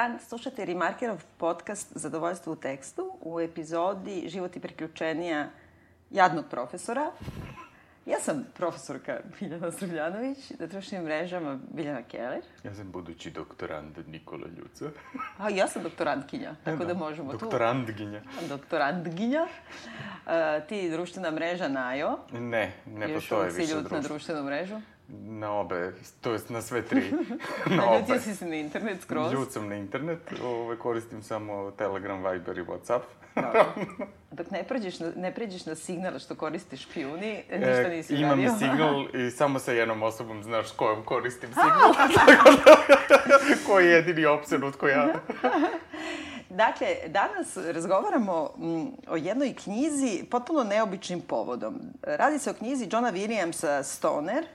dan, slušate Remarkerov podcast Zadovoljstvo u tekstu u epizodi Život i priključenija jadnog profesora. Ja sam profesorka Biljana Srbljanović, na društvenim mrežama Biljana Keller. Ja sam budući doktorant Nikola Ljuca. A ja sam doktorantkinja, tako da, da možemo doktorantginja. tu... Doktorantginja. Uh, ti društvena mreža Najo. Ne, ne postoje više društvo. Još si ljut na društvenu mrežu? Na obe, to jest na sve tri. na obe. Ljutio si se na internet skroz? Ljut sam na internet, ove, ovaj, samo Telegram, Viber i Whatsapp. Dok ne pređeš na, ne pređeš na signal što koristiš špijuni, ništa nisi e, radio. Imam signal i samo sa jednom osobom znaš s kojom koristim signal. Koji je jedini apsolutko ja. Dakle, danas razgovaramo mm, o jednoj knjizi potpuno neobičnim povodom. Radi se o knjizi Johna Williamsa Stoner, e,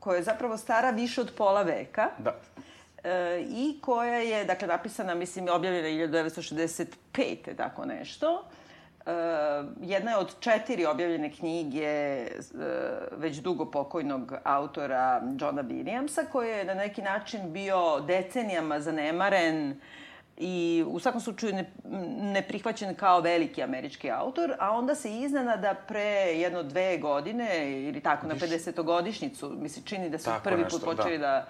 koja je zapravo stara više od pola veka. Da. E, I koja je, dakle, napisana, mislim, objavljena 1965. tako nešto. E, jedna je od četiri objavljene knjige e, već dugo pokojnog autora Johna Williamsa, koji je na neki način bio decenijama zanemaren i u svakom slučaju ne, neprihvaćen kao veliki američki autor, a onda se iznenada pre jedno dve godine, ili tako, na 50-godišnjicu, mi se čini da su tako prvi nešto, put počeli da,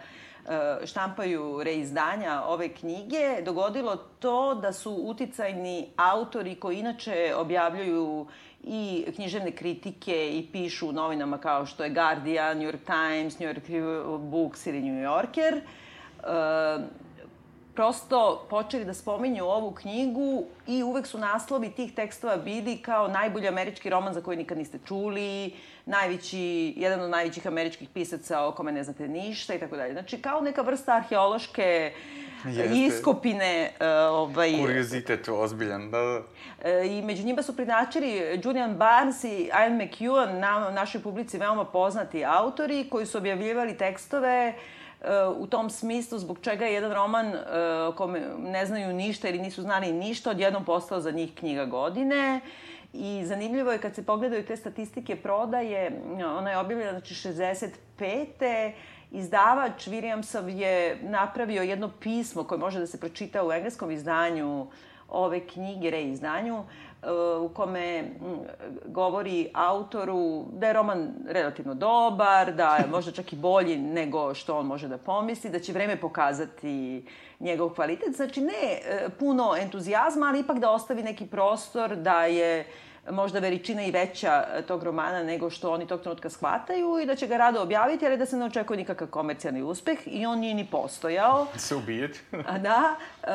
da štampaju reizdanja ove knjige, dogodilo to da su uticajni autori koji inače objavljuju i književne kritike i pišu u novinama kao što je Guardian, New York Times, New York Books ili New Yorker, prosto počeli da spominju ovu knjigu i uvek su naslovi tih tekstova bili kao najbolji američki roman za koji nikad niste čuli, najveći, jedan od najvećih američkih pisaca o kome ne znate ništa i tako dalje. Znači, kao neka vrsta arheološke Jeste. iskopine. Uh, ovaj, Kuriozitet ozbiljan, da, da. Uh, I među njima su prinačili Julian Barnes i Ian McEwan, na našoj publici veoma poznati autori, koji su objavljivali tekstove uh, u tom smislu zbog čega je jedan roman o kome ne znaju ništa ili nisu znali ništa odjednom postao za njih knjiga godine. I zanimljivo je kad se pogledaju te statistike prodaje, ona je objavljena znači 65. Izdavač Williamsov je napravio jedno pismo koje može da se pročita u engleskom izdanju ove knjige, reizdanju, u kome govori autoru da je roman relativno dobar, da je možda čak i bolji nego što on može da pomisli, da će vreme pokazati njegov kvalitet. Znači ne e, puno entuzijazma, ali ipak da ostavi neki prostor da je uh, možda veličina i veća e, tog romana nego što oni tog trenutka shvataju i da će ga rado objaviti, ali da se ne očekuje nikakav komercijalni uspeh i on nije ni postojao. Se ubijeti. A da, e,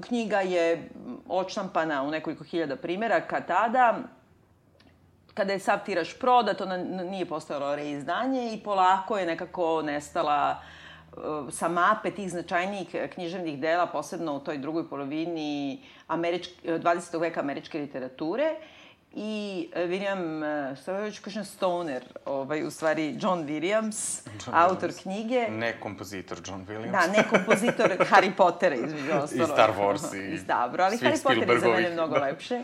knjiga je odštampana u nekoliko hiljada primjeraka tada, kada je sav tiraž prodat, ona nije postojalo reizdanje i polako je nekako nestala e, sa mape tih značajnijih književnih dela, posebno u toj drugoj polovini američki, 20. veka američke literature i e, William, e, što je kažem, Stoner, ovaj, u stvari John Williams, John autor Williams. knjige. Ne kompozitor John Williams. Da, ne kompozitor Harry Pottera, između ostalo. I Star Wars i... I dobro, ali Harry Potter je za mene mnogo lepše.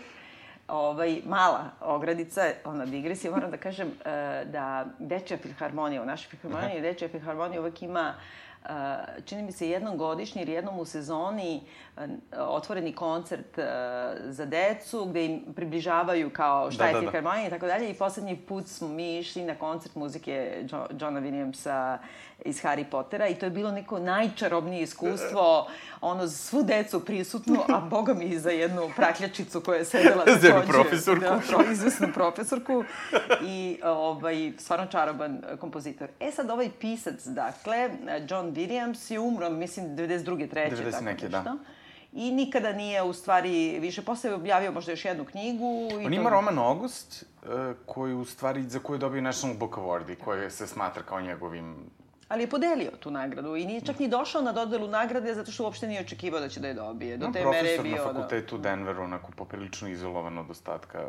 Ovaj, mala ogradica, ona digresija, moram da kažem uh, da Dečja filharmonija, u našoj filharmoniji, Dečja filharmonija uvek ima čini mi se jednom godišnje ili jednom u sezoni otvoreni koncert za decu gde im približavaju kao šta da, je da, filharmonija da. i tako dalje i poslednji put smo mi išli na koncert muzike Johna Williamsa iz Harry Pottera i to je bilo neko najčarobnije iskustvo, ono, svu decu prisutnu, a boga mi i za jednu prakljačicu koja je sedela. Za jednu profesorku. Da, pro, izvesnu profesorku i ovaj, stvarno čaroban kompozitor. E sad, ovaj pisac, dakle, John Williams je umro, mislim, 92. treće, 90 tako neke, nešto. Da i nikada nije u stvari više posle objavio možda još jednu knjigu. I On to... ima roman August, uh, koji u stvari, za koju je dobio National Book Award i koji se smatra kao njegovim ali je podelio tu nagradu i nije čak ni došao na dodelu nagrade zato što uopšte nije očekivao da će da je dobije. Do te mere je bio... Profesor na fakultetu da... Denveru, onako poprilično izolovan od ostatka.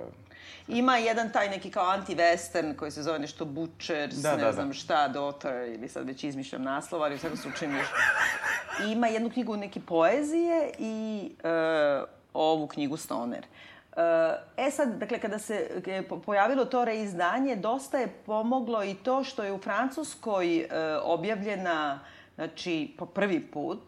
Ima jedan taj neki kao anti-western koji se zove nešto Butchers, da, ne da, znam da. šta, Daughter, ili sad već izmišljam naslov, ali u svakom slučaju još... I ima jednu knjigu neke poezije i uh, ovu knjigu Stoner. Uh, E sad, dakle, kada se pojavilo to reizdanje, dosta je pomoglo i to što je u Francuskoj e, objavljena, znači, po prvi put,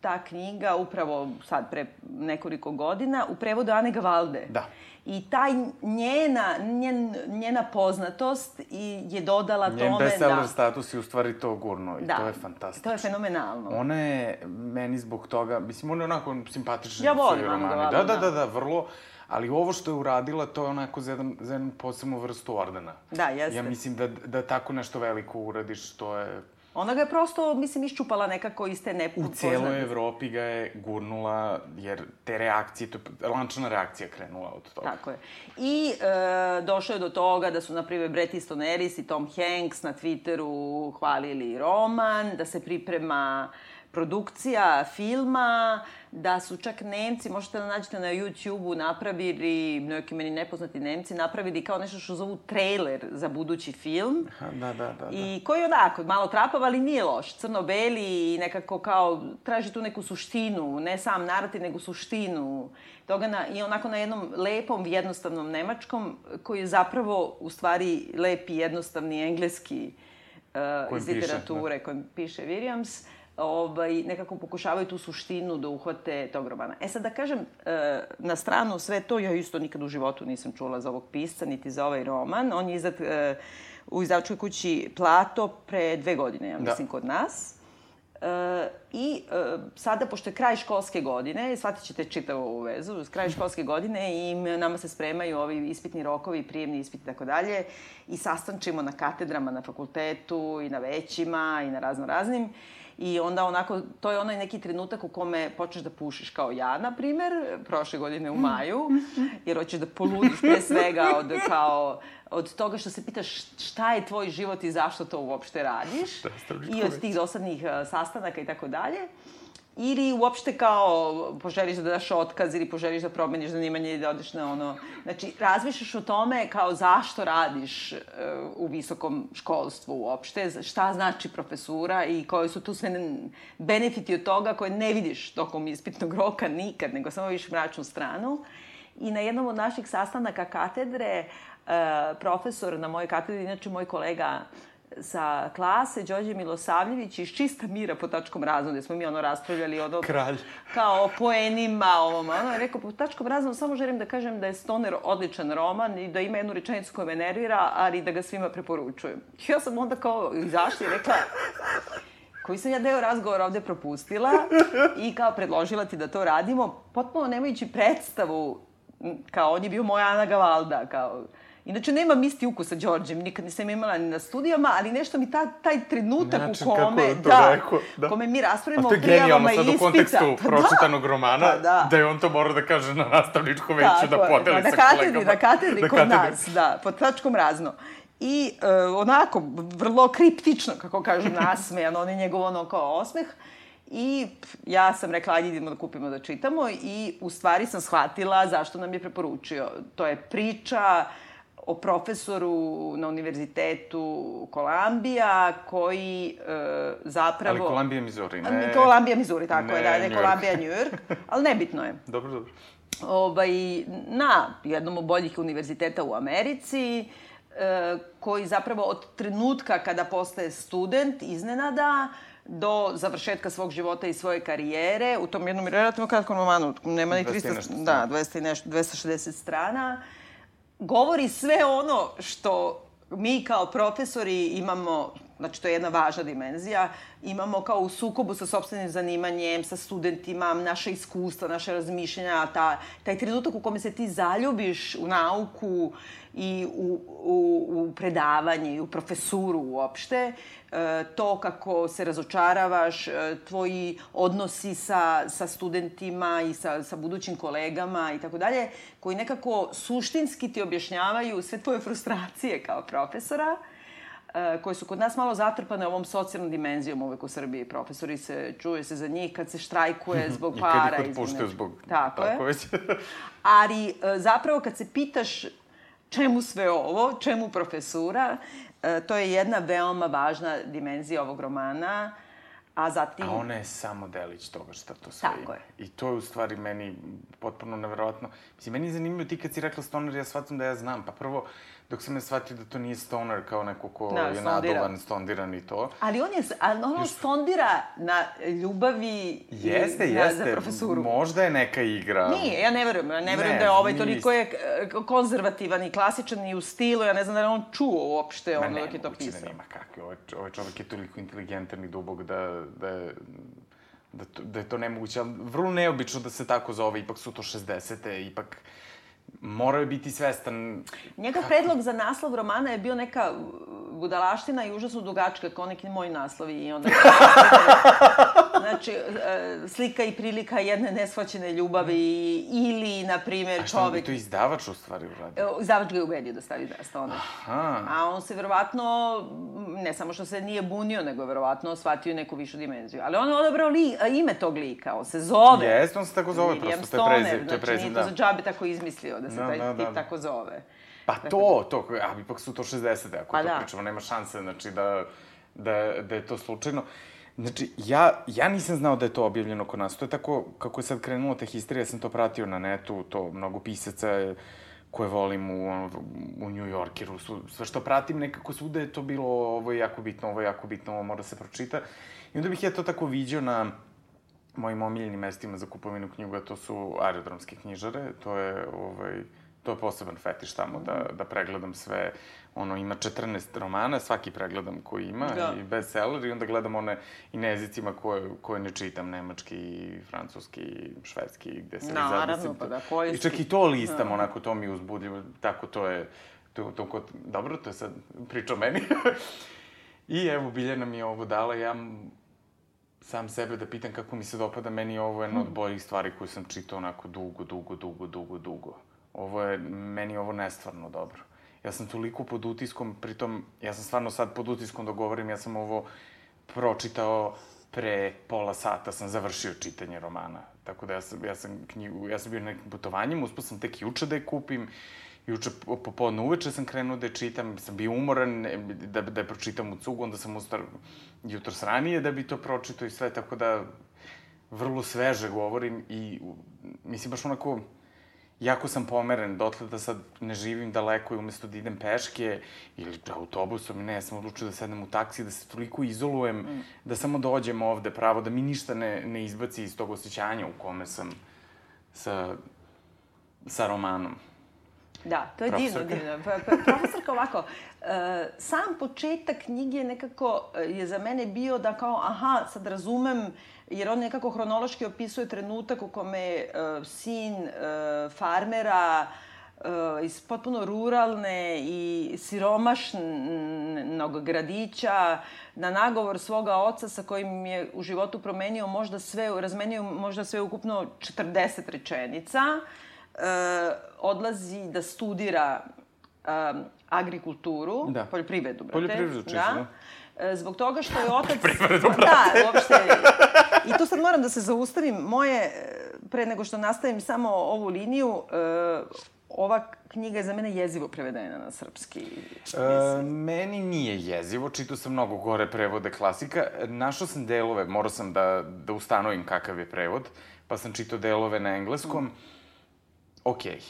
ta knjiga upravo sad pre nekoliko godina u prevodu Ane Gavalde. Da. I taj njena, njen, njena poznatost i je dodala Njen tome bestseller da... status je u stvari to gurno i Da. to je fantastično. To je fenomenalno. Ona je meni zbog toga, mislim, ona je onako simpatična. Ja volim Anu romani. Gavaldu, Da, da, da. da, da, vrlo. Ali ovo što je uradila, to je onako za, jedan, za jednu posebnu vrstu ordena. Da, jeste. Ja mislim da, da tako nešto veliko uradiš, to je... Ona ga je prosto, mislim, iščupala nekako iz te U nepoznate. cijeloj Evropi ga je gurnula, jer te reakcije, to je lančana reakcija krenula od toga. Tako je. I e, došlo je do toga da su, na primjer, Bret Easton Ellis i Tom Hanks na Twitteru hvalili roman, da se priprema produkcija filma, da su čak Nemci, možete da nađete na YouTube-u, napravili, neki meni nepoznati Nemci, napravili kao nešto što zovu trailer za budući film. Da, da, da. da. I koji je onako, malo trapav, ali nije loš. Crno-beli i nekako kao, traži tu neku suštinu, ne sam narativ, nego suštinu. Toga na, I onako na jednom lepom, jednostavnom nemačkom, koji je zapravo, u stvari, lep i jednostavni engleski uh, iz piše, literature, kojim piše Williams, ovaj, nekako pokušavaju tu suštinu da uhvate tog romana. E sad da kažem, e, na stranu sve to, ja isto nikad u životu nisam čula za ovog pisca, niti za ovaj roman. On je izdat e, u izdavačkoj kući Plato pre dve godine, ja Da. mislim, kod nas. E, I e, sada, pošto je kraj školske godine, shvatit ćete čitavu ovu vezu, kraj školske godine i nama se spremaju ovi ispitni rokovi, prijemni ispiti i tako dalje i sastančimo na katedrama na fakultetu i na većima i na razno raznim. I onda onako, to je onaj neki trenutak u kome počneš da pušiš kao ja, na primer, prošle godine u maju, jer hoćeš da poludiš pre svega od, kao, od toga što se pitaš šta je tvoj život i zašto to uopšte radiš. I od tih dosadnih sastanaka i tako dalje. Ili uopšte kao poželiš da daš otkaz ili poželiš da promeniš zanimanje i da odeš na ono... Znači, razmišljaš o tome kao zašto radiš uh, u visokom školstvu uopšte, šta znači profesura i koji su tu sve ne- benefiti od toga koje ne vidiš tokom ispitnog roka nikad, nego samo vidiš mračnu stranu. I na jednom od naših sastanaka katedre, uh, profesor na mojoj katedri, inače moj kolega sa klase, Đorđe Milosavljević iz čista mira po tačkom razvodu, gde smo mi ono raspravljali ono Kralj. kao o poenima, ovom, ono je rekao, po tačkom razvodu samo želim da kažem da je Stoner odličan roman i da ima jednu rečenicu koja me nervira, ali da ga svima preporučujem. Ja sam onda kao izašla i rekla, koji sam ja deo razgovora ovde propustila i kao predložila ti da to radimo, potpuno nemajući predstavu, kao on je bio moja Ana Gavalda, kao Inače, nemam isti ukus sa Đorđem, nikad nisam imala ni na studijama, ali nešto mi ta, taj trenutak Način u kako kome, to da, rekao, da. kome mi A raspravimo to je genijalno prijavama sad u ispita. kontekstu Pa pročitanog romana, Pa da. da je on to mora da kaže na nastavničku veću, da podeli pa sa na katedri, kolegama. Na katedri, kod nas, da, pod tačkom razno. I e, onako, vrlo kriptično, kako kažu, nasmejan, on je njegov ono kao osmeh. I ja sam rekla, ajde idemo da kupimo da čitamo i u stvari sam shvatila zašto nam je preporučio. To je priča o profesoru na univerzitetu Columbia koji e, zapravo... Ali Columbia, Missouri, ne... Columbia, Missouri, tako ne je, da, ne New York. Columbia, New York, ali nebitno je Dobro, dobro. ovaj, na jednom od boljih univerziteta u Americi, e, koji zapravo od trenutka kada postaje student iznenada do završetka svog života i svoje karijere, u tom jednom relativno kratkom romanu, nema ni 200 i 300, nešto da, strana. 200 i nešto, 260 strana, govori sve ono što mi kao profesori imamo, znači to je jedna važna dimenzija, imamo kao u sukobu sa sobstvenim zanimanjem, sa studentima, naše iskustva, naše razmišljenja, ta, taj trenutak u kome se ti zaljubiš u nauku i u, u, u predavanje i u profesuru uopšte, to kako se razočaravaš, e, tvoji odnosi sa, sa studentima i sa, sa budućim kolegama i tako dalje, koji nekako suštinski ti objašnjavaju sve tvoje frustracije kao profesora, e, koje su kod nas malo zatrpane ovom socijalnom dimenzijom uvek u Srbiji. Profesori se, čuje se za njih kad se štrajkuje zbog I para. kad ih otpuštaju zbog... Tako, je. već. Ali e, zapravo kad se pitaš čemu sve ovo, čemu profesura, e, to je jedna veoma važna dimenzija ovog romana, a zatim... A ona je samo delić toga šta to sve Tako ima. je. I to je u stvari meni potpuno neverovatno. Mislim, meni je zanimljivo ti kad si rekla stoner, ja shvatam da ja znam. Pa prvo, dok sam ne shvatio da to nije stoner kao neko ko Da, je stondira. nadovan, stondiran i to. Ali on je, ali ono stondira na ljubavi i Jeste, na, jeste. za profesuru. Možda je neka igra. Nije, ja ne verujem. Ja ne verujem Ne, da je ovaj toliko je e, konzervativan i klasičan i u stilu. Ja ne znam da je on čuo uopšte Ma ono ne, dok je to da pisao. nema kakve. Ovaj, ovaj čovek je toliko inteligentan i dubog da, da, je- da, to, da je to nemoguće. Ali vrlo neobično da se tako zove. Ipak su to 60-te, ipak morao je biti svestan... Njegov predlog za naslov romana je bio neka budalaština i užasno dugačka, kao neki moj naslovi i onda... znači, e, slika i prilika jedne neshvaćene ljubavi ili, na primjer, A šta bi čovek... to izdavač u stvari uradio? Izdavač ga je ubedio da stavi da stoner. Aha. A on se verovatno, ne samo što se nije bunio, nego verovatno shvatio neku višu dimenziju. Ali on je odabrao li, ime tog lika, on se zove. Jeste, on se tako zove, William prosto, to je prezim, to je znači prezim, nije to da. za džabe tako izmislio da se Da, taj da, tip da. tako zove. Pa to, to, a ipak su to 60-te, ako Pa to da. pričamo, nema šanse, znači, da, da, da je to slučajno. Znači, ja, ja nisam znao da je to objavljeno kod nas. To je tako, kako je sad krenulo ta histerija, ja sam to pratio na netu, to mnogo pisaca je, koje volim u, u New Yorkeru, su, sve što pratim nekako svuda je to bilo, ovo je jako bitno, ovo je jako bitno, ovo mora da se pročita. I onda bih ja to tako viđao na mojim omiljenim mestima za kupovinu knjiga, to su aerodromske knjižare, to je, ovaj, to je poseban fetiš tamo, da, da pregledam sve, ono, ima 14 romana, svaki pregledam koji ima, Da. i bestseller, i onda gledam one i na jezicima koje, koje ne čitam, nemački, francuski, švedski, gde se Naravno, mislim, pa da, koji I čak i to listam, onako, to mi je uzbudljivo, tako to je, to, to kod, dobro, to je sad priča o meni. I evo, Biljana mi je ovo dala, ja sam sebe da pitam kako mi se dopada, meni je ovo jedna od boljih stvari koju sam čitao onako dugo, dugo, dugo, dugo, dugo. Ovo je, meni je ovo nestvarno dobro. Ja sam toliko pod utiskom, pritom, ja sam stvarno sad pod utiskom da govorim, ja sam ovo pročitao pre pola sata sam završio čitanje romana. Tako da ja sam, ja sam knjigu, ja sam bio na nekim putovanjima, uspio sam tek juče da je kupim, Juče po- popodne uveče sam krenuo da je čitam, sam bio umoran da, da je pročitam u cugu, onda sam ustar jutros ranije da bi to pročitao i sve, tako da vrlo sveže govorim i mislim baš onako jako sam pomeren, dotle da sad ne živim daleko i umesto da idem peške ili autobusom, ne, ja sam odlučio da sednem u taksi, da se toliko izolujem, mm. da samo dođem ovde pravo, da mi ništa ne, ne izbaci iz tog osjećanja u kome sam sa, sa romanom. Da, to je divno, divno. Pa, pa, profesorka ovako, e, sam početak knjige nekako e, je za mene bio da kao, aha, sad razumem, jer on nekako hronološki opisuje trenutak u kome e, sin farmera iz potpuno ruralne i siromašnog gradića na nagovor svoga oca sa kojim je u životu promenio možda sve, razmenio možda sve ukupno 40 rečenica, e, odlazi da studira um, agrikulturu, Da. poljoprivredu, brate. Poljoprivredu, čisto, da. E, Zbog toga što je otac... Poljoprivredu, Da, uopšte. I tu sad moram da se zaustavim. Moje, pre nego što nastavim samo ovu liniju, ova knjiga je za mene jezivo prevedena na srpski. E, meni nije jezivo, čitao sam mnogo gore prevode klasika. Našao sam delove, morao sam da, da ustanovim kakav je prevod, pa sam čitao delove na engleskom. Okej.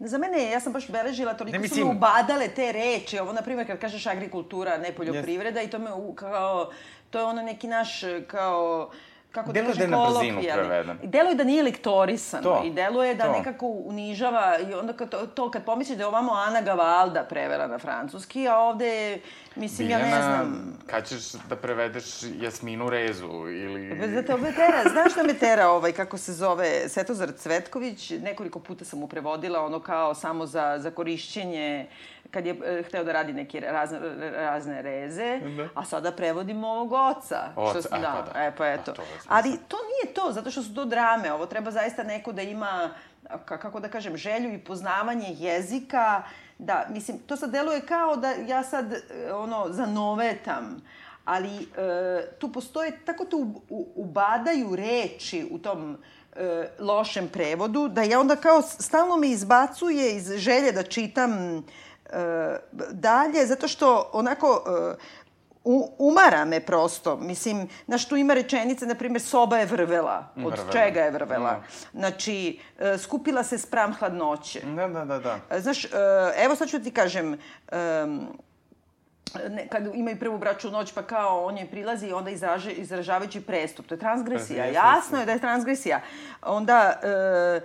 Za mene, ja sam baš beležila, toliko Ne, su mislim- me ubadale te reči. Ovo, na primjer, kad kažeš agrikultura, ne poljoprivreda, i to me, u- kao, to je ono neki naš, kao, kako Deluje da da je na brzinu preveden. I deluje da nije lektorisano. To, I deluje da to. nekako unižava. I onda kad, to, to, kad pomisliš da je ovamo Ana Gavalda prevela na francuski, a ovde je, mislim, ja ne znam... kad ćeš da prevedeš Jasminu Rezu ili... Da te ove tera, znaš šta me tera, ovaj, kako se zove, Svetozar Cvetković, nekoliko puta sam mu prevodila, ono kao samo za, za korišćenje, kad je e, hteo da radi neke razne, razne reze, Da. a sada prevodimo ovog oca. Oca, što, a, da, pa da. E, pa eto. A to. Ali to nije to, zato što su to drame, ovo treba zaista neko da ima, ka- kako da kažem, želju i poznavanje jezika, da, mislim, to sad deluje kao da ja sad, e, ono, zanovetam, ali e, tu postoje, tako u, u, ubadaju reči u tom e, lošem prevodu, da ja onda kao stalno me izbacuje iz želje da čitam e, dalje, zato što onako e, u, umara me prosto. Mislim, znaš, tu ima rečenica, na primjer, soba je vrvela. Od Vrvela. čega je vrvela? Da. Znači, e, skupila se spram hladnoće. Da, da, da, da. E, Znaš, evo sad ću ti kažem, em, ne, kad imaju prvu braču noć, pa kao on joj prilazi i onda izraže, izražavajući prestup. To je transgresija. Jasno je da je transgresija. Onda, e,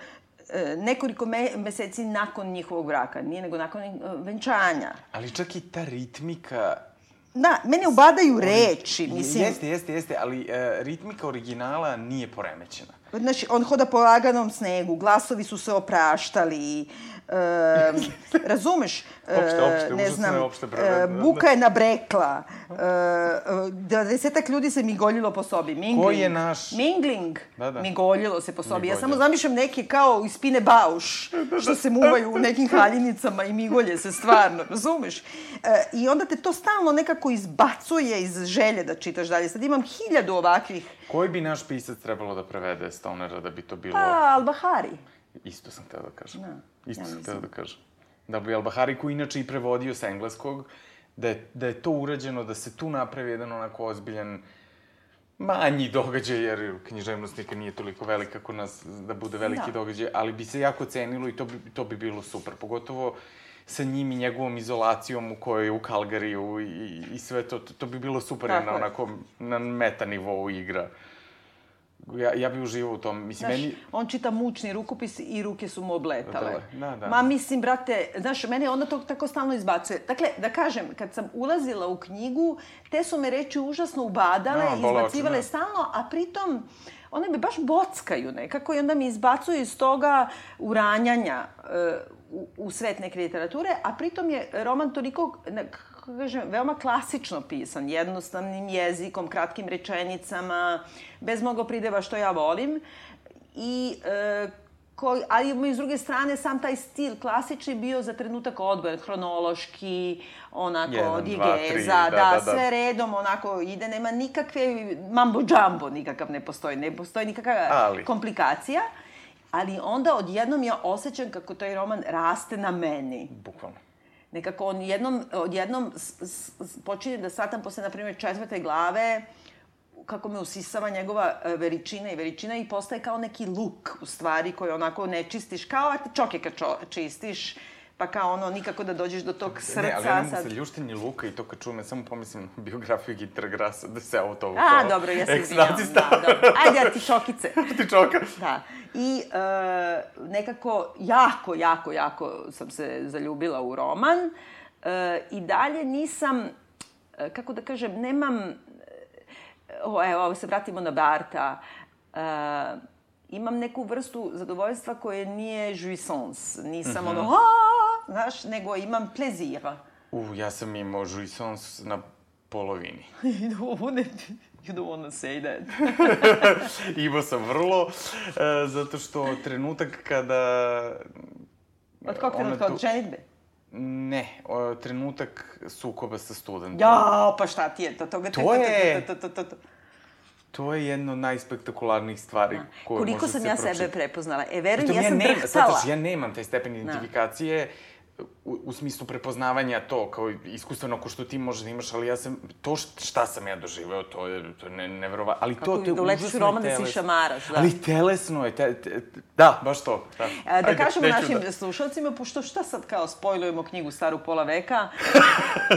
nekoliko me, meseci nakon njihovog braka, nije nego nakon e, venčanja. Ali čak i ta ritmika... Da, mene ubadaju reči, mislim. Jeste, jeste, jeste, ali e, ritmika originala nije poremećena. Znači, on hoda po laganom snegu, glasovi su se opraštali, e, razumeš? E, Opšte, opšte, ne znam, opšte e, da. buka je nabrekla, e, desetak ljudi se migoljilo po sobi. Mingling. Ko je naš? Mingling. Da, da. Migoljilo se po sobi. Ja Migoljilo. samo zamišljam neke kao iz Pine Bauš, što se muvaju u nekim haljinicama i migolje se stvarno, razumeš? E, I onda te to stalno nekako izbacuje iz želje da čitaš dalje. Sad imam hiljadu ovakvih Koji bi naš pisac trebalo da prevede Stonera da bi to bilo... Pa, Albahari. Isto sam hteo da kažem. Da, Isto ja sam mislim. da kažem. Da bi Albahari, koji inače i prevodio s engleskog, da je, da je to urađeno, da se tu napravi jedan onako ozbiljan manji događaj, jer književnost nikad nije toliko velika kod nas da bude veliki Da. događaj, ali bi se jako cenilo i to bi, to bi bilo super. Pogotovo sa njim i njegovom izolacijom u kojoj je u Kalgariju i, i sve to, to, to bi bilo super Tako na onako, na meta nivou igra. Ja, ja bi uživao u tom. Mislim, Znaš, meni... on čita mučni rukopis i ruke su mu obletale. Da, da. Ma mislim, brate, znaš, mene onda to tako stalno izbacuje. Dakle, da kažem, kad sam ulazila u knjigu, te su me reči užasno ubadale, Da, oči, izbacivale da. stalno, a pritom one me baš bockaju nekako i onda mi izbacuju iz toga uranjanja e, u, u svet neke literature, a pritom je roman toliko, kako kažem, veoma klasično pisan, jednostavnim jezikom, kratkim rečenicama, bez mnogo prideva što ja volim. I e, koji, ali s druge strane sam taj stil klasični bio za trenutak odbojen, hronološki, onako, Jedan, digeza, dva, tri, da, da, da, da, sve redom onako ide, nema nikakve mambo jumbo nikakav ne postoji, ne postoji nikakva Ali. komplikacija. Ali onda odjednom ja osjećam kako taj roman raste na meni. Bukvalno. Nekako on jednom, odjednom počinje da satam posle, na primjer, četvrte glave, kako me usisava njegova e, veličina i veličina i postaje kao neki luk, u stvari, koji onako ne čistiš, kao artičoke kad čistiš, pa kao ono, nikako da dođeš do tog srca. ne, ali ja ne mogu sa ljuštenje luka i to kad čujem, ja samo pomislim na biografiju Ginter Grasa, da se ovo to A, kao dobro, ja se izvinjam. Da, dobro. Ajde, artičokice. Ti čoka. Da. I e, nekako jako, jako, jako sam se zaljubila u roman. E, I dalje nisam, e, kako da kažem, nemam... e, O, evo, ovo se vratimo na Barta. E, imam neku vrstu zadovoljstva koje nije jouissance. Nisam Mhm. ono, a, znaš, nego imam plezira. U, ja sam imao jouissance na polovini. you don't you don't wanna say that. Imao sam vrlo, e, zato što trenutak kada... Od kog ona trenutka? tu- Od ženitbe? Ne, o, trenutak sukoba sa studentom. Ja, pa šta ti je to? Toga, To je- To, to, to, to, to. To je jedno od najspektakularnijih stvari koje Koliko može sam se ja sebe prepoznala. E, verujem, Pritom ja sam drhtala. shvataš, ja nemam taj stepen identifikacije u, u smislu prepoznavanja to, kao iskustveno ko što ti možeš da imaš, ali ja sam, to šta sam ja doživeo, to je, to je ne, neverovatno. Ali to, Kako to je da užasno roman da se telesno. išamaraš, da. Ali telesno je, te, te, da, baš to. Da, E, Da Ajde, kažemo našim da- slušalcima, pošto šta sad kao spojlujemo knjigu staru pola veka,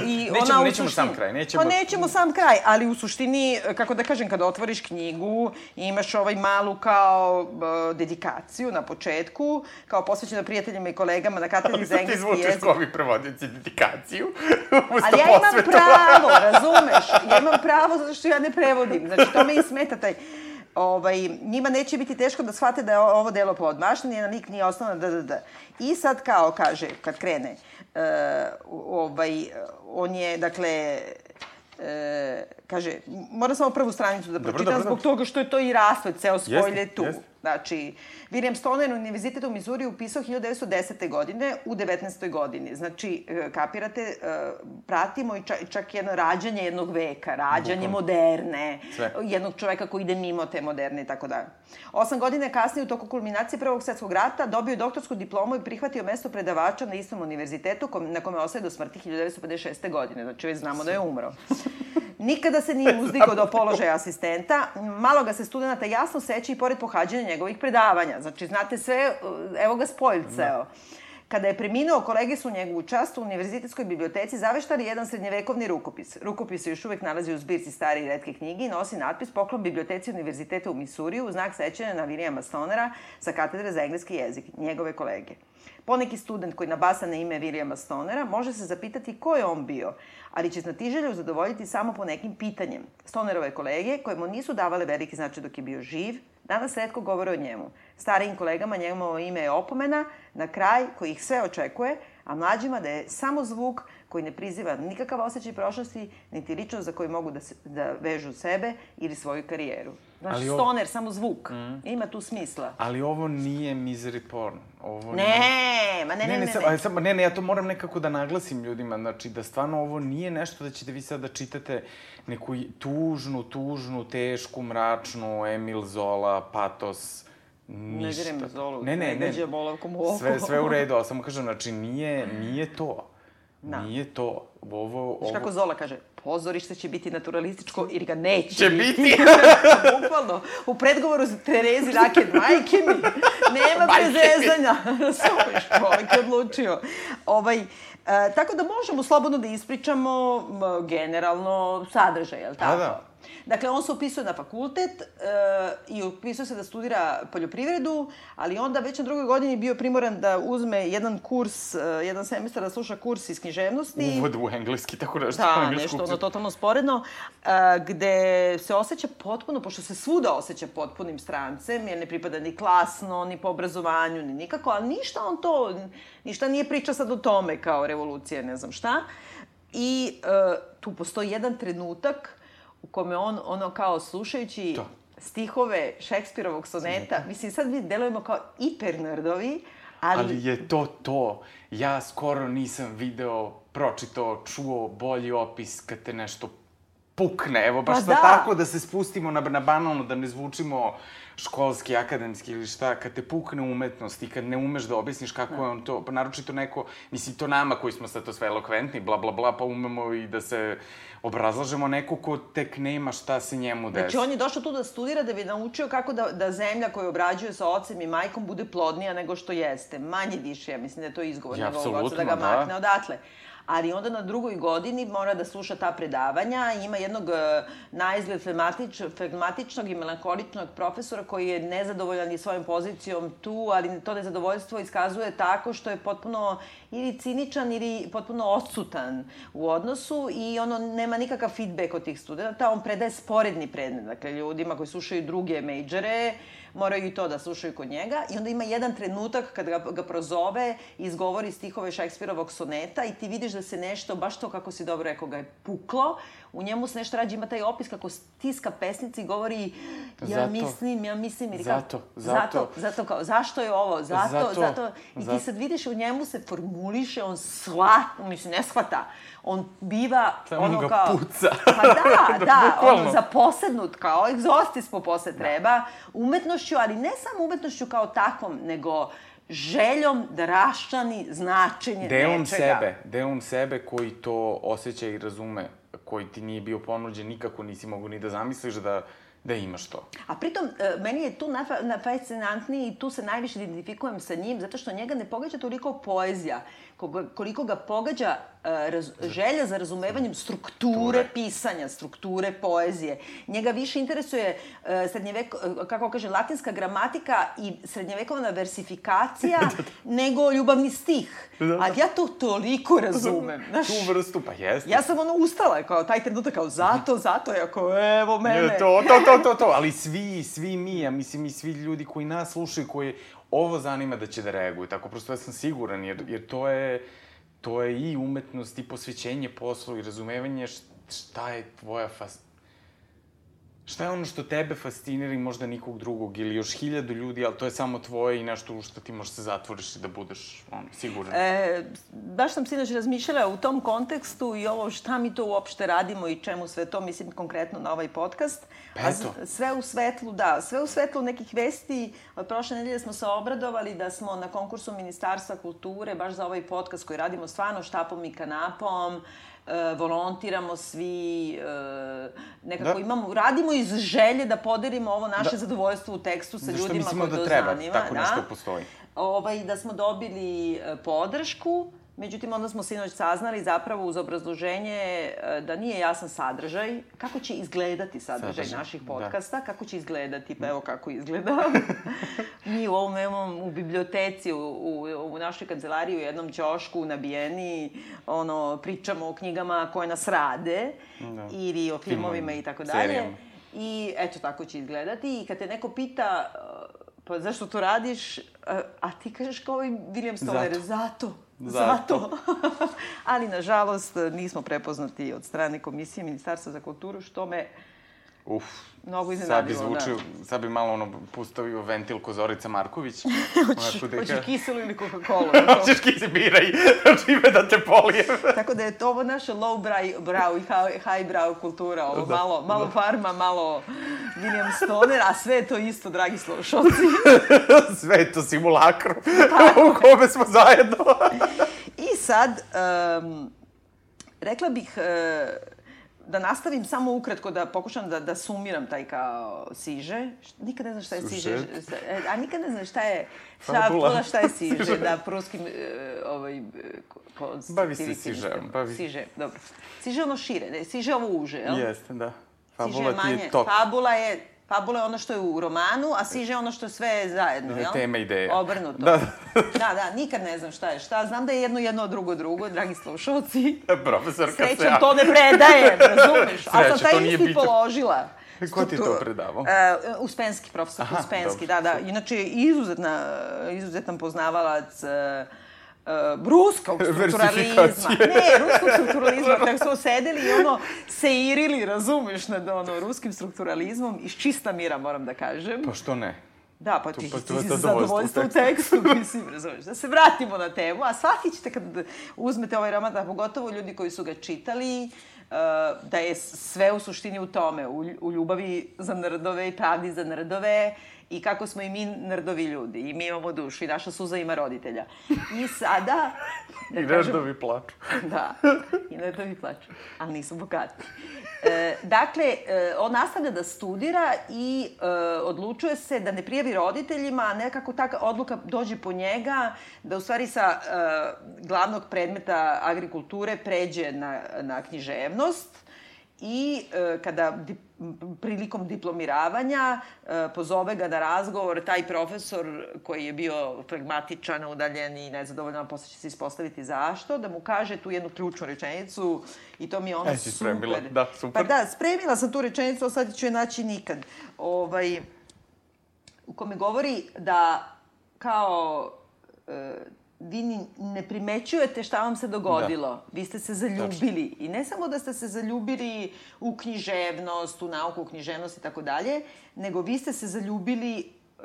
i Nećemo- ona u nećemo suštini- sam kraj, nećemo- Pa nećemo sam kraj, ali u suštini, kako da kažem, kada otvoriš knjigu, imaš ovaj malu kao e, dedikaciju na početku, kao posvećena prijateljima i kolegama na katedri Ali za engleski zvučiš jezik. kao ovi prevodioci dedikaciju. Ali ja imam pravo, razumeš? Ja imam pravo zato što ja ne prevodim. Znači, to me i smeta taj... Ovaj, njima neće biti teško da shvate da je ovo delo podmašno, njena lik nije osnovna, da, da, da. I sad kao, kaže, kad krene, uh, ovaj, on je, dakle, e, kaže, moram samo prvu stranicu da Dobro, pročitam dobro, zbog dobro. toga što je to i raspad, ceo spoiler je tu. jeste. Znači, William Stoner Univerzitet u Mizuri upisao 1910. godine u 19. godini. Znači, e, kapirate, e, pratimo i čak, jedno rađanje jednog veka, rađanje moderne, Sve. jednog čoveka koji ide mimo te moderne i tako dalje. Osam godina kasnije, u toku kulminacije Prvog svetskog rata, dobio je doktorsku diplomu i prihvatio mesto predavača na istom univerzitetu na kome ostaje do smrti 1956. godine. Znači, već znamo da je umro. Nikada se nije uzdigao do položaja asistenta. Malo ga se studenta jasno seća i pored pohađanja njegovih predavanja. Znači, znate sve, evo ga spoljceo. Da. Kada je preminuo, kolege su u njegovu čast u Univerzitetskoj biblioteci zaveštali jedan srednjevekovni rukopis. Rukopis se još uvek nalazi u zbirci stare i redke knjige i nosi natpis Poklon biblioteci Univerziteta u Misuriju u znak sećanja na Williama Stonera sa katedre za engleski jezik, njegove kolege. Poneki student koji nabasa na ime Williama Stonera može se zapitati ko je on bio, ali će znatiželju zadovoljiti samo po nekim pitanjem. Stonerove kolege, koje mu nisu davale veliki značaj dok je bio živ, danas redko govore o njemu. Starijim kolegama njegovo ime je opomena, na kraj koji ih sve očekuje, a mlađima da je samo zvuk koji ne priziva nikakav osjećaj prošlosti, niti ličnost za koju mogu da, se, da vežu sebe ili svoju karijeru. Znaš, ali ovo... stoner, samo zvuk. Mm. Ima tu smisla. Ali ovo nije misery porn. Ovo ne, nije... ma ne, ne, ne, ne. Ne, ne, ne, ne, ja to moram nekako da naglasim ljudima. Znači, da stvarno ovo nije nešto da ćete vi sad da čitate neku tužnu, tužnu, tešku, mračnu, Emil Zola, patos, ništa. Ne direm Zolu, ne, ne, ne, ne. bolavkom u. Sve, sve u redu, ali samo kažem, znači, nije, nije to. Da. Nije to. Ovo, ovo... Znaš kako Zola kaže? Pozorište će biti naturalističko ili ga neće će biti. Bukvalno. U predgovoru za Terezi Raken, majke mi, nema prezezanja. Svoje čovek je odlučio. Ovaj, E, tako da možemo slobodno da ispričamo generalno sadržaj, je li tako? Da, da. Dakle, on se upisuje na fakultet e, i upisuje se da studira poljoprivredu, ali onda već na drugoj godini bio primoran da uzme jedan kurs, e, jedan semestar da sluša kurs iz književnosti. Uvod u engleski, tako nešto. Da, nešto ono totalno sporedno, e, gde se osjeća potpuno, pošto se svuda osjeća potpunim strancem, jer ne pripada ni klasno, ni po obrazovanju, ni nikako, ali ništa on to, ništa nije priča sad o tome kao revolucija, ne znam šta. I e, tu postoji jedan trenutak u kome on, ono kao slušajući to. stihove Šekspirovog soneta, Soneta. mislim sad mi delujemo kao hipernerdovi, ali... Ali je to to. Ja skoro nisam video, pročitao, čuo bolji opis kad te nešto pukne. Evo, baš pa da. tako da se spustimo na, na banalno, da ne zvučimo školski, akademski ili šta, kad te pukne umetnost i kad ne umeš da objasniš kako da. je on to, pa naročito neko, mislim, to nama koji smo sad to sve elokventni, bla, bla, bla, pa umemo i da se obrazlažemo neko ko tek nema šta se njemu desi. Znači, on je došao tu da studira da bi naučio kako da, da zemlja koju obrađuje sa ocem i majkom bude plodnija nego što jeste. Manje više, ja mislim da je to izgovor ja, njegovog oca da ga da. makne odatle ali onda na drugoj godini mora da sluša ta predavanja. Ima jednog e, najizgled flegmatič, flegmatičnog i melankoličnog profesora koji je nezadovoljan i svojom pozicijom tu, ali to nezadovoljstvo iskazuje tako što je potpuno ili ciničan ili potpuno odsutan u odnosu i ono nema nikakav feedback od tih studenta. On predaje sporedni predmet, dakle ljudima koji slušaju druge majore, moraju i to da slušaju kod njega. I onda ima jedan trenutak kad ga, ga prozove i izgovori stihove Šekspirovog soneta i ti vidiš da se nešto, baš to kako si dobro rekao, ga je puklo. U njemu se nešto rađe, ima taj opis kako stiska pesnici i govori ja zato, mislim, ja mislim. Ili zato, kako, zato, zato, zato kao, zašto je ovo, zato, zato. zato. I zato. ti sad vidiš u njemu se formuliše, on shvat, mislim, ne shvata, on biva Samo ono ga kao... puca. Pa da, da, ono zaposednut kao egzostis po posle da. treba, umetnošću, ali ne samo umetnošću kao takvom, nego željom da raščani značenje Delom nečega. sebe, delom sebe koji to osjeća i razume, koji ti nije bio ponuđen, nikako nisi mogu ni da zamisliš da da imaš to. A pritom, e, meni je tu fascinantniji i tu se najviše identifikujem sa njim, zato što njega ne pogađa toliko poezija, koliko ga pogađa e, raz, želja za razumevanjem strukture pisanja, strukture poezije. Njega više interesuje uh, srednjevek, kako kaže, latinska gramatika i srednjevekovna versifikacija da, da. nego ljubavni stih. Da, da. A ja to toliko razumem. Znaš, tu vrstu, pa jeste. Ja sam ono ustala, kao taj trenutak, kao zato, zato, ja kao, evo mene. To, to, to, to, to, ali svi, svi mi, ja mislim i svi ljudi koji nas slušaju, koji ovo zanima da će da reaguju. Tako prosto ja sam siguran, jer, jer to je to je i umetnost i posvećenje poslu i razumevanje šta je tvoja fas, Šta je ono što tebe fascinira i možda nikog drugog ili još hiljadu ljudi, ali to je samo tvoje i nešto u što ti možeš se zatvoriš i da budeš ono, siguran? E, baš sam sinoć razmišljala u tom kontekstu i ovo šta mi to uopšte radimo i čemu sve to, mislim konkretno na ovaj podcast. Pa eto. A sve u svetlu, da, sve u svetlu nekih vesti. Od prošle nedelje smo se obradovali da smo na konkursu Ministarstva kulture, baš za ovaj podcast koji radimo stvarno štapom i kanapom, volontiramo svi, e, nekako da. imamo, radimo iz želje da podelimo ovo naše da. zadovoljstvo u tekstu sa Zašto ljudima koji da to treba, zanima. tako da. nešto postoji. Ovaj, da smo dobili e, podršku, Međutim, onda smo sinoć saznali zapravo uz obrazloženje e, da nije jasan sadržaj, kako će izgledati sadržaj, sadržaj. naših da. podcasta, da. kako će izgledati, pa evo kako izgleda. Mi u ovom imamo u biblioteci, u, u, u našoj kancelariji, u jednom ćošku nabijeni, ono, pričamo o knjigama koje nas rade, da. ili o filmovima i tako dalje. I eto, tako će izgledati. I kad te neko pita, e, pa zašto to radiš, a ti kažeš kao i William Stoller, zato. zato Zato. Ali, nažalost, nismo prepoznati od strane Komisije Ministarstva za kulturu, što me Uf, mnogo iznenadilo. Sad bi zvučio, da. sad bi malo ono pustavio ventil ko Zorica Marković. Hoćeš, deka... hoćeš kiselu ili Coca-Cola? hoćeš kise, biraj, čime da te polijem. Tako da je to ovo naša low brow i high brow kultura, ovo da, malo, malo da. farma, malo William Stoner, a sve je to isto, dragi slušalci. sve je to simulakro u kome smo zajedno. I sad, um, rekla bih, uh, da nastavim samo ukratko da pokušam da, da sumiram taj kao siže. Nikad ne znam šta je siže. E, a nikad ne znam šta je šta, šta je siže, da, pruskim e, ovaj, Bavi se siže. Bavi. Siže, dobro. Siže ono šire, ne, siže ovo uže, jel? Jeste, da. Fabula ti je tok. Fabula je Fabula je ono što je u romanu, a siže je ono što je sve zajedno, jel? Tema ideja. Obrnuto. Da. da, da, nikad ne znam šta je šta. Znam da je jedno jedno, drugo drugo, dragi slušalci. Profesor Srećem, ja. to ne predaje, razumeš? Sreće, Ali sam taj ispit položila. Ko ti to predavao? Uh, Uspenski, profesor Aha, Uspenski, dobro. da, da. Inače, izuzetna, izuzetan poznavalac uh, uh, ruskog strukturalizma. Ne, ruskog strukturalizma. Tako smo sedeli i ono seirili, razumeš, nad ono, ruskim strukturalizmom iz čista mira, moram da kažem. Pa što ne? Da, pa ti, pa, ti si zadovoljstvo u tekstu, mislim, razumeš. Da se vratimo na temu, a shvatit ćete kad uzmete ovaj roman, da pogotovo ljudi koji su ga čitali, uh, da je sve u suštini u tome, u, u ljubavi za nrdove i pravdi za nrdove, i kako smo i mi nerdovi ljudi i mi imamo dušu i naša suza ima roditelja. I sada... Da I nerdovi plaču. Da, i nerdovi plaču, ali nisu bogati. E, dakle, e, on nastavlja da studira i e, odlučuje se da ne prijavi roditeljima, a nekako ta odluka dođe po njega, da u stvari sa e, glavnog predmeta agrikulture pređe na, na književnost i e, kada di, prilikom diplomiravanja e, pozove ga na razgovor taj profesor koji je bio flegmatičan, udaljen i nezadovoljan, posle će se ispostaviti zašto, da mu kaže tu jednu ključnu rečenicu i to mi je ono e, super. Spremila. Da, super. Pa da, spremila sam tu rečenicu, a sad ću je naći nikad. Ovaj, u kome govori da kao e, vi ne primećujete šta vam se dogodilo. Da. Vi ste se zaljubili. I ne samo da ste se zaljubili u književnost, u nauku, u književnost i tako dalje, nego vi ste se zaljubili uh,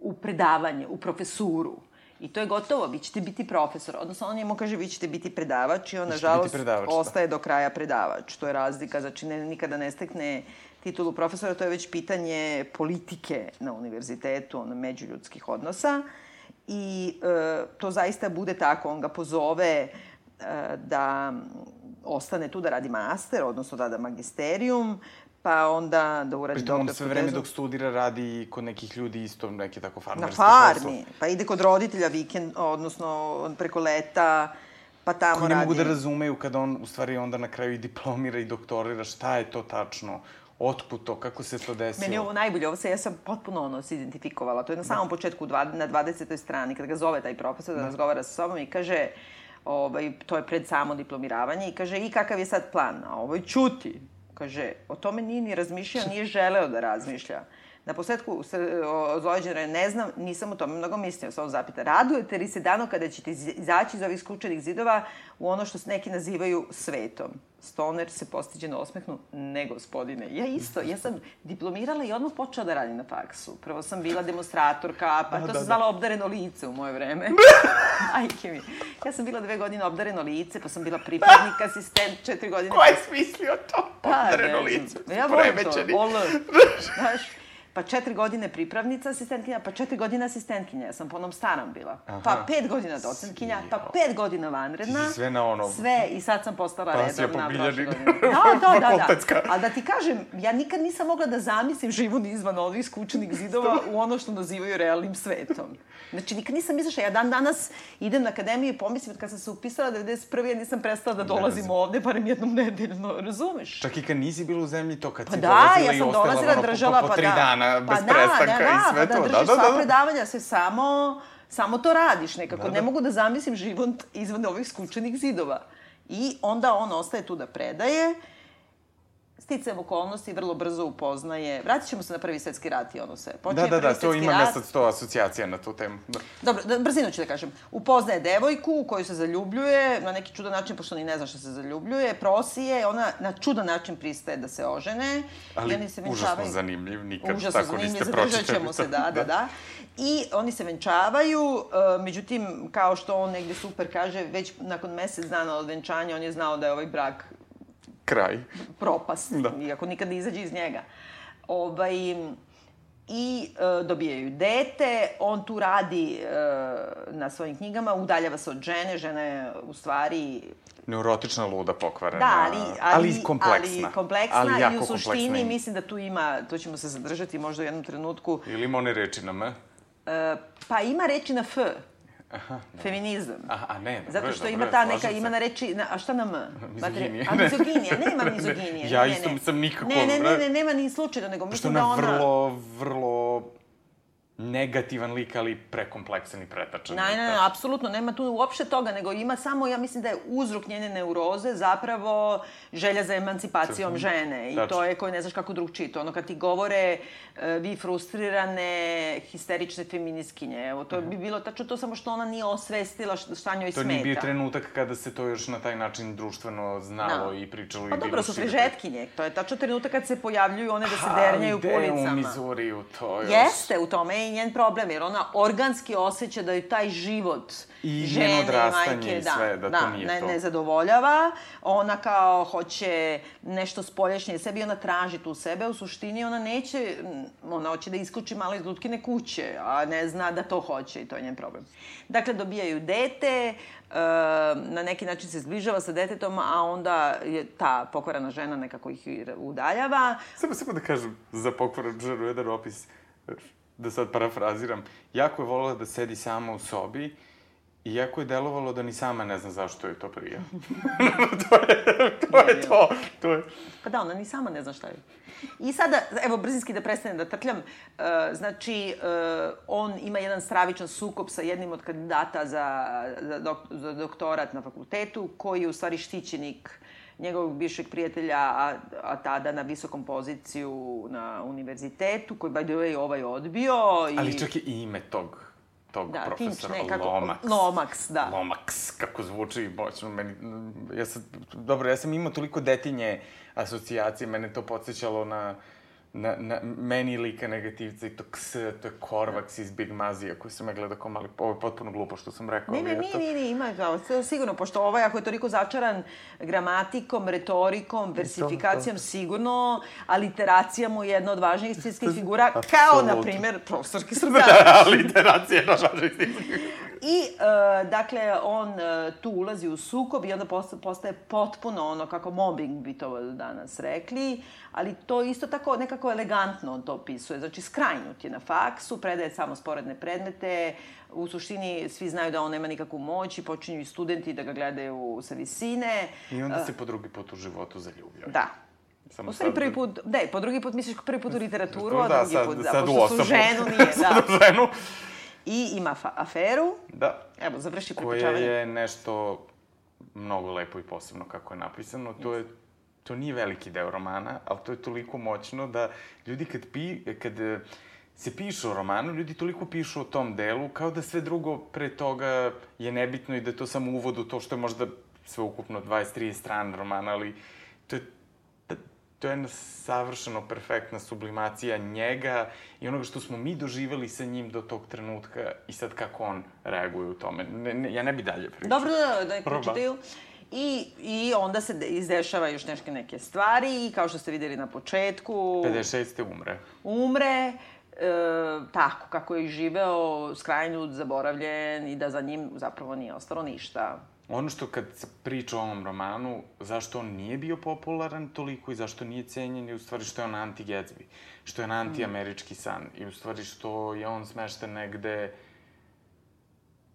u predavanje, u profesuru. I to je gotovo, vi ćete biti profesor. Odnosno, on njemu kaže, vi ćete biti predavač i on, nažalost, da. ostaje do kraja predavač. To je razlika, znači ne, nikada ne stekne titulu profesora, to je već pitanje politike na univerzitetu, ono, međuljudskih odnosa. Uh, i e, to zaista bude tako. On ga pozove e, da ostane tu da radi master, odnosno da da magisterijum, pa onda da uradi doktorsku tezu. on sve vreme dok studira radi kod nekih ljudi isto, neke tako farmerske Na farmi, posao. pa ide kod roditelja vikend, odnosno preko leta, pa tamo Koji radi. ne mogu da razumeju kada on, u stvari, onda na kraju i diplomira i doktorira, šta je to tačno Otkud to? Kako se to desilo? Meni je ovo najbolje. Ovo se, ja sam potpuno ono se identifikovala. To je na da. samom početku, dva, na 20. strani, kada ga zove taj profesor da, da razgovara sa sobom i kaže, ovaj, to je pred samo diplomiravanje, i kaže, i kakav je sad plan? A ovaj čuti. Kaže, o tome nije ni razmišljao, nije želeo da razmišlja. Na posledku Zlojeđena ne znam, nisam o tome mnogo mislio, samo zapita. Radujete li se dano kada ćete izaći iz ovih skučenih zidova u ono što neki nazivaju svetom? Stoner se postiđeno osmehnu, ne gospodine. Ja isto, ja sam diplomirala i odmah počela da radim na faksu. Prvo sam bila demonstratorka, pa da, to da, se zvala da. obdareno lice u moje vreme. Majke mi. Ja sam bila dve godine obdareno lice, pa sam bila pripadnik, asistent, četiri godine. Ko je smislio to? Pa, obdareno lice. Ja volim to. Znaš, pa četiri godine pripravnica asistentkinja, pa četiri godine asistentkinja. Ja sam po onom starom bila. Aha. Pa pet godina docentkinja, pa pet godina vanredna. Ti si sve na ono- Sve, i sad sam postala Pasija redovna po prošle godine. Da, da, da, da. A da ti kažem, ja nikad nisam mogla da zamislim život izvan ovih skučenih zidova u ono što nazivaju realnim svetom. Znači, nikad nisam izašla. Ja dan danas idem na akademiju i pomislim kad sam se upisala 91. ja nisam prestala da dolazim ovde, barem jednom nedeljno, razumeš? Čak i kad nisi bila u zemlji, to kad Pa si da, dolazila ja i sam ostala dolazila, ono, držala, po, po, pa tri da. dana bez pa da, prestanka da, i da, sve pa to. Da, Da, da, sva da. predavanja, sve samo, samo to radiš nekako. Da, da. Ne mogu da zamislim život izvan ovih skučenih zidova. I onda on ostaje tu da predaje, sticajem okolnosti vrlo brzo upoznaje. Vratit ćemo se na prvi svetski rat i ono sve. Počinje Da, da, da, to imam rat. ja sad sto asocijacija na tu temu. Da. Dobro, da, brzinu ću da kažem. Upoznaje devojku u koju se zaljubljuje, na neki čudan način, pošto ni ne zna što se zaljubljuje, prosi je, ona na čudan način pristaje da se ožene. Ali i oni se užasno venčavaju. zanimljiv, nikad Užasno tako zanimljiv, niste pročitali. ćemo se, to. da, da, da. I oni se venčavaju, e, međutim, kao što on negde super kaže, već nakon mesec dana od venčanja on je znao da je ovaj brak Kraj. propast, Da. iako nikad ne izađe iz njega. Ovaj, I e, dobijaju dete, on tu radi e, na svojim knjigama, udaljava se od žene, žena je u stvari Neurotična, luda, pokvarena. Da, ali, ali, ali kompleksna. ali kompleksna ali jako i u suštini kompleksna. mislim da tu ima, to ćemo se zadržati možda u jednom trenutku, Ili ima one reči na M. e, pa ima reči na F, feminizam. A, a ne, dobro Zato što dobro ima ta neka, se. ima na reči, na, a šta na M? Mizoginija. A mizoginija, nema Ne, mizoginije. ja ne, isto ne. sam nikako, Ne, ne, ne, ne, nema ni slučajno, nego Što mislim ona da ona... vrlo, vrlo negativan lik, ali prekompleksan i pretačan. Ne, ne, ne, apsolutno, nema tu uopšte toga, nego ima samo, ja mislim da je uzrok njene neuroze zapravo želja za emancipacijom žene. I to je koje ne znaš kako drugčije. To ono kad ti govore e, vi frustrirane, histerične feminiskinje. Evo, to bi bilo tačno to samo što ona nije osvestila šta, njoj To smeta. nije bio trenutak kada se to još na taj način društveno znalo Da. i pričalo Pa i dobro, su frižetkinje. To je tačno trenutak kad se pojavljuju one da se dernjaju po Ali gde u ulicama. Mizuriju to još? Jeste, u tome i njen problem, jer ona organski osjeća da je taj život I žene, odrastanje majke, i sve, da to nije ne, to. ne zadovoljava. Ona kao hoće nešto spoljašnje sebi, ona traži tu sebe, u suštini ona neće, mm, ona hoće da iskoči malo iz lutkine kuće, a ne zna da to hoće i to je njen problem. Dakle, dobijaju dete, e, na neki način se zbližava sa detetom, a onda je ta pokvarana žena nekako ih udaljava. Samo, samo da kažem za pokvaran ženu jedan opis, da sad parafraziram. Jako je volila da sedi sama u sobi i jako je delovalo da ni sama ne zna zašto joj to prija. to je, to je to. To je... Pa da, ona ni sama ne zna šta je. I sada, evo, brzinski da prestanem da trtljam, e, znači, e, on ima jedan stravičan sukob sa jednim od kandidata za, za, dok, za doktorat na fakultetu, koji je u stvari štićenik njegovog bivšeg prijatelja, a, a tada na visokom poziciju na univerzitetu, koji, by the way, ovaj odbio. I... Ali čak i ime tog, tog da, profesora, Finch, ne, kako, Lomax. Lomax, da. Lomax, kako zvuči moćno. Meni, ja sam, dobro, ja sam imao toliko detinje asocijacije, mene to podsjećalo na, na, na meni lika negativca i to ks, to je Korvax iz Big Mazija koji sam ja gledao kao mali, ovo je potpuno glupo što sam rekao. Ne, ali ne, nije, nije, nije, ima kao, to sigurno, pošto ovaj, ako je toliko začaran gramatikom, retorikom, versifikacijom, sigurno, aliteracija mu je jedna od važnijih stilskih figura, kao, Apsolutno. na primer, profesorki Srbljana. Literacija na važnoj I, e, dakle, on e, tu ulazi u sukob i onda posta- postaje potpuno ono kako mobbing bi to danas rekli, ali to isto tako nekako elegantno on to opisuje. Znači, skrajnut je na faksu, predaje samo sporedne predmete, u suštini svi znaju da on nema nikakvu moć i počinju i studenti da ga gledaju sa visine. I onda se po drugi put u životu zaljubio. Da. Samo U stvari sad- prvi put, ne, po drugi put misliš prvi put u literaturu, a Da, drugi sad- put, da, sad pošto su ženu nije, da. Ženu. I ima aferu, Da. evo, završi prepričavanje. je nešto mnogo lepo i posebno kako je napisano. To je to nije veliki deo romana, ali to je toliko moćno da ljudi kad, pi, kad e, se piše o romanu, ljudi toliko pišu o tom delu, kao da sve drugo pre toga je nebitno i da je to samo uvod u to što je možda sve ukupno 20-30 strana romana, ali to je to je jedna savršeno perfektna sublimacija njega i onoga što smo mi doživali sa njim do tog trenutka i sad kako on reaguje u tome. Ne, ne, ja ne bi dalje pričao. Dobro, da, da, da Proba. I, I onda se izdešava još neške neke stvari i kao što ste videli na početku... 56. umre. Umre, e, tako, kako je živeo, skrajnjud, zaboravljen i da za njim zapravo nije ostalo ništa. Ono što kad se priča o ovom romanu, zašto on nije bio popularan toliko i zašto nije cenjen, je u stvari što je on anti-Gatsby, što je on anti-američki san i u stvari što je on smešten negde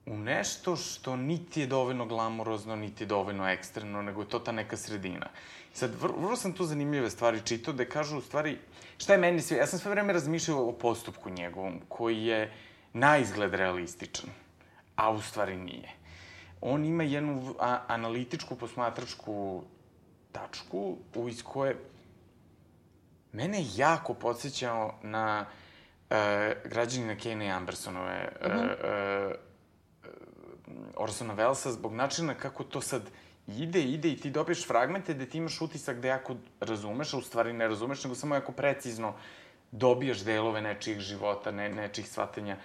u nešto što niti je dovoljno glamurozno, niti je dovoljno ekstremno, nego je to ta neka sredina. Sad, vrlo, vrlo sam tu zanimljive stvari čitao, da kažu u stvari, šta je meni sve, ja sam sve vreme razmišljao o postupku njegovom, koji je na izgled realističan, a u stvari nije. On ima jednu a, analitičku, posmatračku tačku, u iz koje mene jako podsjećao na e, građanina Kane Ambersonove mm -hmm. e, e, Orsona Wellesa zbog načina kako to sad ide, ide i ti dobiješ fragmente gde ti imaš utisak da jako razumeš, a u stvari ne razumeš, nego samo jako precizno dobijaš delove nečijih života, ne, nečijih shvatanja.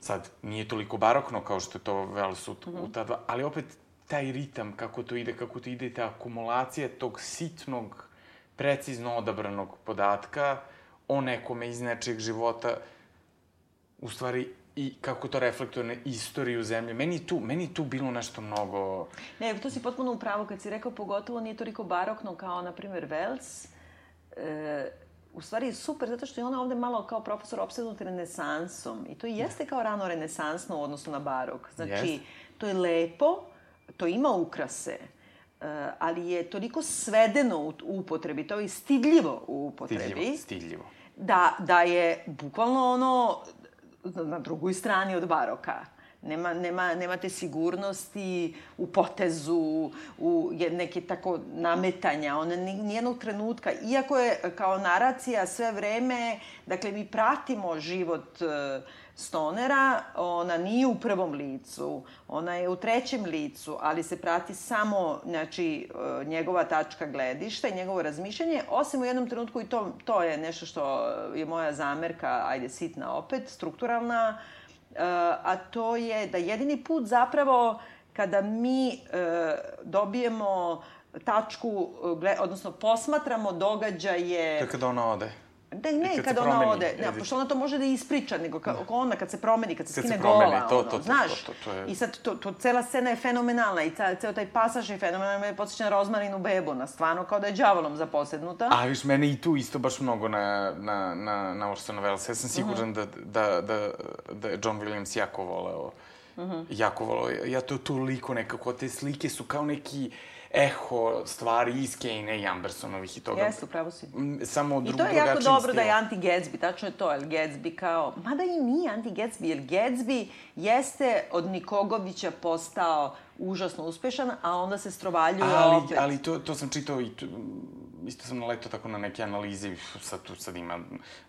Sad, nije toliko barokno kao što je to Wells u, mm -hmm. u ta dva, ali opet taj ritam, kako to ide, kako to ide, ta akumulacija tog sitnog, precizno odabranog podatka o nekome iz nečijeg života, u stvari i kako to reflektuje na istoriju zemlje. Meni tu, meni tu bilo nešto mnogo... Ne, to si potpuno u pravu kad si rekao, pogotovo nije toliko barokno kao, na primjer, Wells. E, u stvari je super, zato što je ona ovde malo kao profesor obsednut renesansom. I to jeste kao rano renesansno u odnosu na barok. Znači, yes. to je lepo, to ima ukrase, Uh, ali je toliko svedeno u upotrebi, to je stidljivo u upotrebi. Stidljivo, stidljivo. Da, da je bukvalno ono, na drugoj strani od baroka. Nema, nema, nema te sigurnosti u potezu, u neke tako nametanja, ona nijednog trenutka. Iako je kao naracija sve vreme, dakle mi pratimo život uh, stonera, ona nije u prvom licu, ona je u trećem licu, ali se prati samo znači, uh, njegova tačka gledišta i njegovo razmišljanje, osim u jednom trenutku i to, to je nešto što je moja zamerka, ajde sitna opet, strukturalna, uh, a to je da jedini put zapravo kada mi uh, dobijemo tačku, odnosno posmatramo događaje... To je kada ona ode. Da, ne, kad, kad ona promeni, ode, ne, pošto ona to može da ispriča, nego ka, da. ona kad se promeni, kad se kad skine se promeni, gola, to, ono, to, to, znaš. To, to, to, je... I sad, to, to, cela scena je fenomenalna i ca, ceo taj pasaž je fenomenalan, me podsjeća na Rozmarinu bebu, na stvarno kao da je džavolom zaposednuta. A viš, mene i tu isto baš mnogo na, na, na, na Orsona Welles. Ja sam siguran uh -huh. da, da, da, da je John Williams jako voleo, uh -huh. jako voleo. Ja to toliko nekako, te slike su kao neki eho stvari iz Kane i Ambersonovih i toga. Jeste, upravo si. Samo drug, I to je jako dobro stil. da je anti-Gatsby, tačno je to, jer Gatsby kao... Mada i nije anti-Gatsby, jer Gatsby jeste od Nikogovića postao užasno uspešan, a onda se strovaljuje ali, opet. Ali to, to sam čitao i to, isto sam naletao tako na neke analize, sad tu sad ima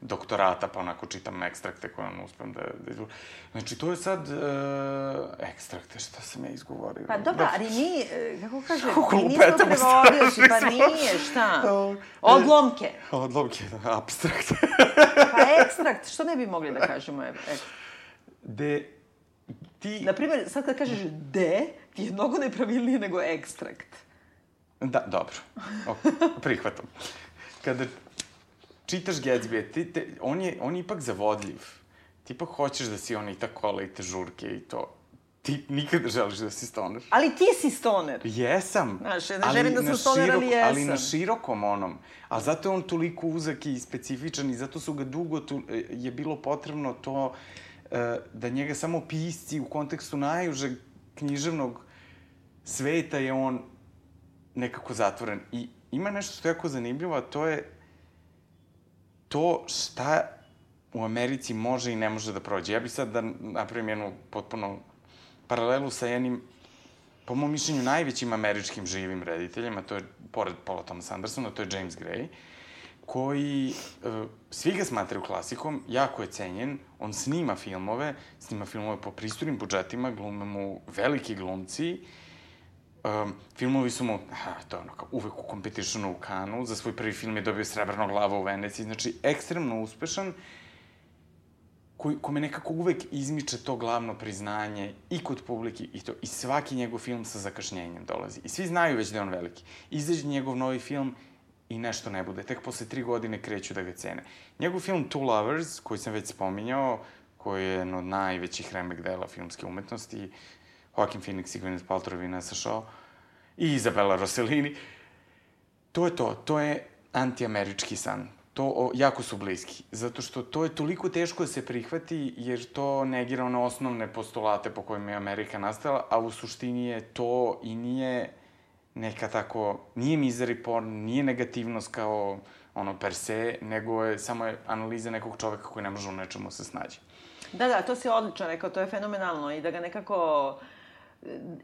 doktorata, pa onako čitam ekstrakte koje ono uspem da, da. Znači, to je sad uh, ekstrakte, šta sam ja izgovorio? Pa dobro, da. ali mi, kako kaže, mi nismo prevodioši, pa nije, šta? Odlomke. Odlomke, da, abstrakt. pa ekstrakt, što ne bi mogli da kažemo ekstrakt? De, ti... Naprimer, sad kad kažeš de, je mnogo nepravilnije nego ekstrakt. Da, dobro. O, prihvatam. Kada čitaš Gatsby, ti, te, on, je, on je ipak zavodljiv. Ti ipak hoćeš da si i ta kola i te žurke i to. Ti nikad ne želiš da si stoner. Ali ti si stoner. Jesam. Znaš, ne želim da sam stoner, ali jesam. Ali na širokom onom. A zato je on toliko uzak i specifičan i zato su ga dugo tu, je bilo potrebno to e, da njega samo pisci u kontekstu najužeg književnog sveta je on nekako zatvoren. I ima nešto što je jako zanimljivo, a to je to šta u Americi može i ne može da prođe. Ja bih sad da napravim jednu potpuno paralelu sa jednim, po mom mišljenju, najvećim američkim živim rediteljima, to je, pored Paula Thomas Andersona, to je James Gray, koji, uh, svi ga smatraju klasikom, jako je cenjen, on snima filmove, snima filmove po pristojnim budžetima, glume mu veliki glumci, Um, filmovi su mu, ha, to je ono kao uvek u competitionu u Kanu, za svoj prvi film je dobio Srebrnog lava u Veneciji, znači ekstremno uspešan koji, kome nekako uvek izmiče to glavno priznanje i kod publike i to. I svaki njegov film sa zakašnjenjem dolazi. I svi znaju već da je on veliki. Izađe njegov novi film i nešto ne bude. Tek posle tri godine kreću da ga cene. Njegov film Two Lovers, koji sam već spominjao, koji je jedan od najvećih remek dela filmske umetnosti, Joaquin Phoenix i Gwyneth Paltrow i Nessa Shaw, i Izabela Rossellini, to je to. To je antiamerički san to o, jako su bliski. Zato što to je toliko teško da se prihvati, jer to negira one osnovne postulate po kojima je Amerika nastala, a u suštini je to i nije neka tako, nije misery porn, nije negativnost kao ono per se, nego je samo je analiza nekog čoveka koji ne može u nečemu se snađe. Da, da, to si odlično rekao, to je fenomenalno i da ga nekako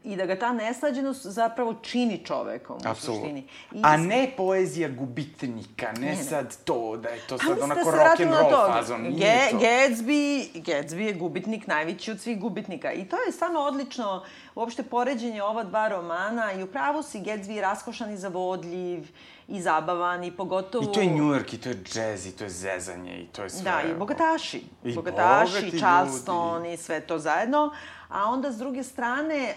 i da ga ta neslađenost zapravo čini čovekom u suštini. I... A ne poezija gubitnika, ne, ne, ne. sad to, da je to sad pa, onako rock and roll fazon. Ge, to. Gatsby, Gatsby je gubitnik najveći od svih gubitnika. I to je stvarno odlično, uopšte poređenje ova dva romana i upravo si Gatsby raskošan i zavodljiv i zabavan i pogotovo... I to je New York, i to je džez, i to je zezanje, i to je sve... Da, i bogataši. I bogataši, Charleston ljudi. i sve to zajedno a onda s druge strane e,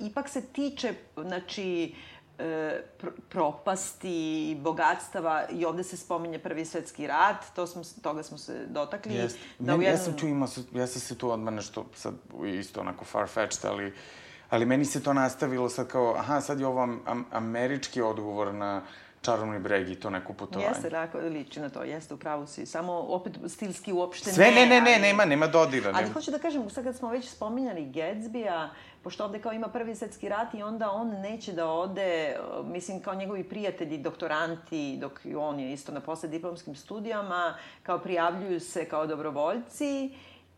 ipak se tiče, znači, e, pr propasti, bogatstava i ovde se spominje Prvi svetski rat, to smo, toga smo se dotakli. Yes. Da meni, jednom... Ja sam tu imao, ja sam se tu odmah nešto, sad isto onako far-fetched, ali, ali meni se to nastavilo sad kao, aha, sad je ovo am, američki odgovor na čarovni breg i to neko putovanje. Jeste, tako, liči na to, jeste, upravo si. Samo, opet, stilski uopšte Sve, ne. Sve, ne, ne, ne, nema, nema dodira. Ali hoću da kažem, sad kad smo već spominjali Gatsby-a, pošto ovde kao ima prvi svetski rat i onda on neće da ode, mislim, kao njegovi prijatelji, doktoranti, dok on je isto na posle diplomskim studijama, kao prijavljuju se kao dobrovoljci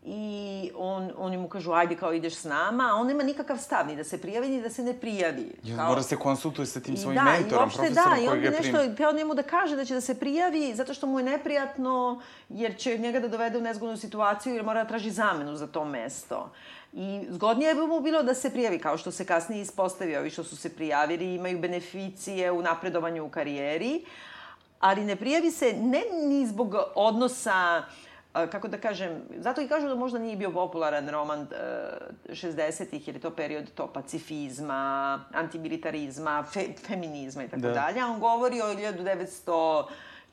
i on, oni mu kažu, ajde kao ideš s nama, a on nema nikakav stav, ni da se prijavi, ni da se ne prijavi. Kao... Mora se konsultuje sa tim svojim da, mentorom, profesorom da, koji ga primi. Da, i on nešto, njemu da kaže da će da se prijavi, zato što mu je neprijatno, jer će njega da dovede u nezgodnu situaciju, jer mora da traži zamenu za to mesto. I zgodnije bi mu bilo da se prijavi, kao što se kasnije ispostavi, ovi što su se prijavili imaju beneficije u napredovanju u karijeri, ali ne prijavi se ne ni zbog odnosa uh, kako da kažem, zato i kažu da možda nije bio popularan roman uh, 60-ih, jer je to period to pacifizma, antimilitarizma, fe, feminizma i tako da. dalje. A on govori o 1900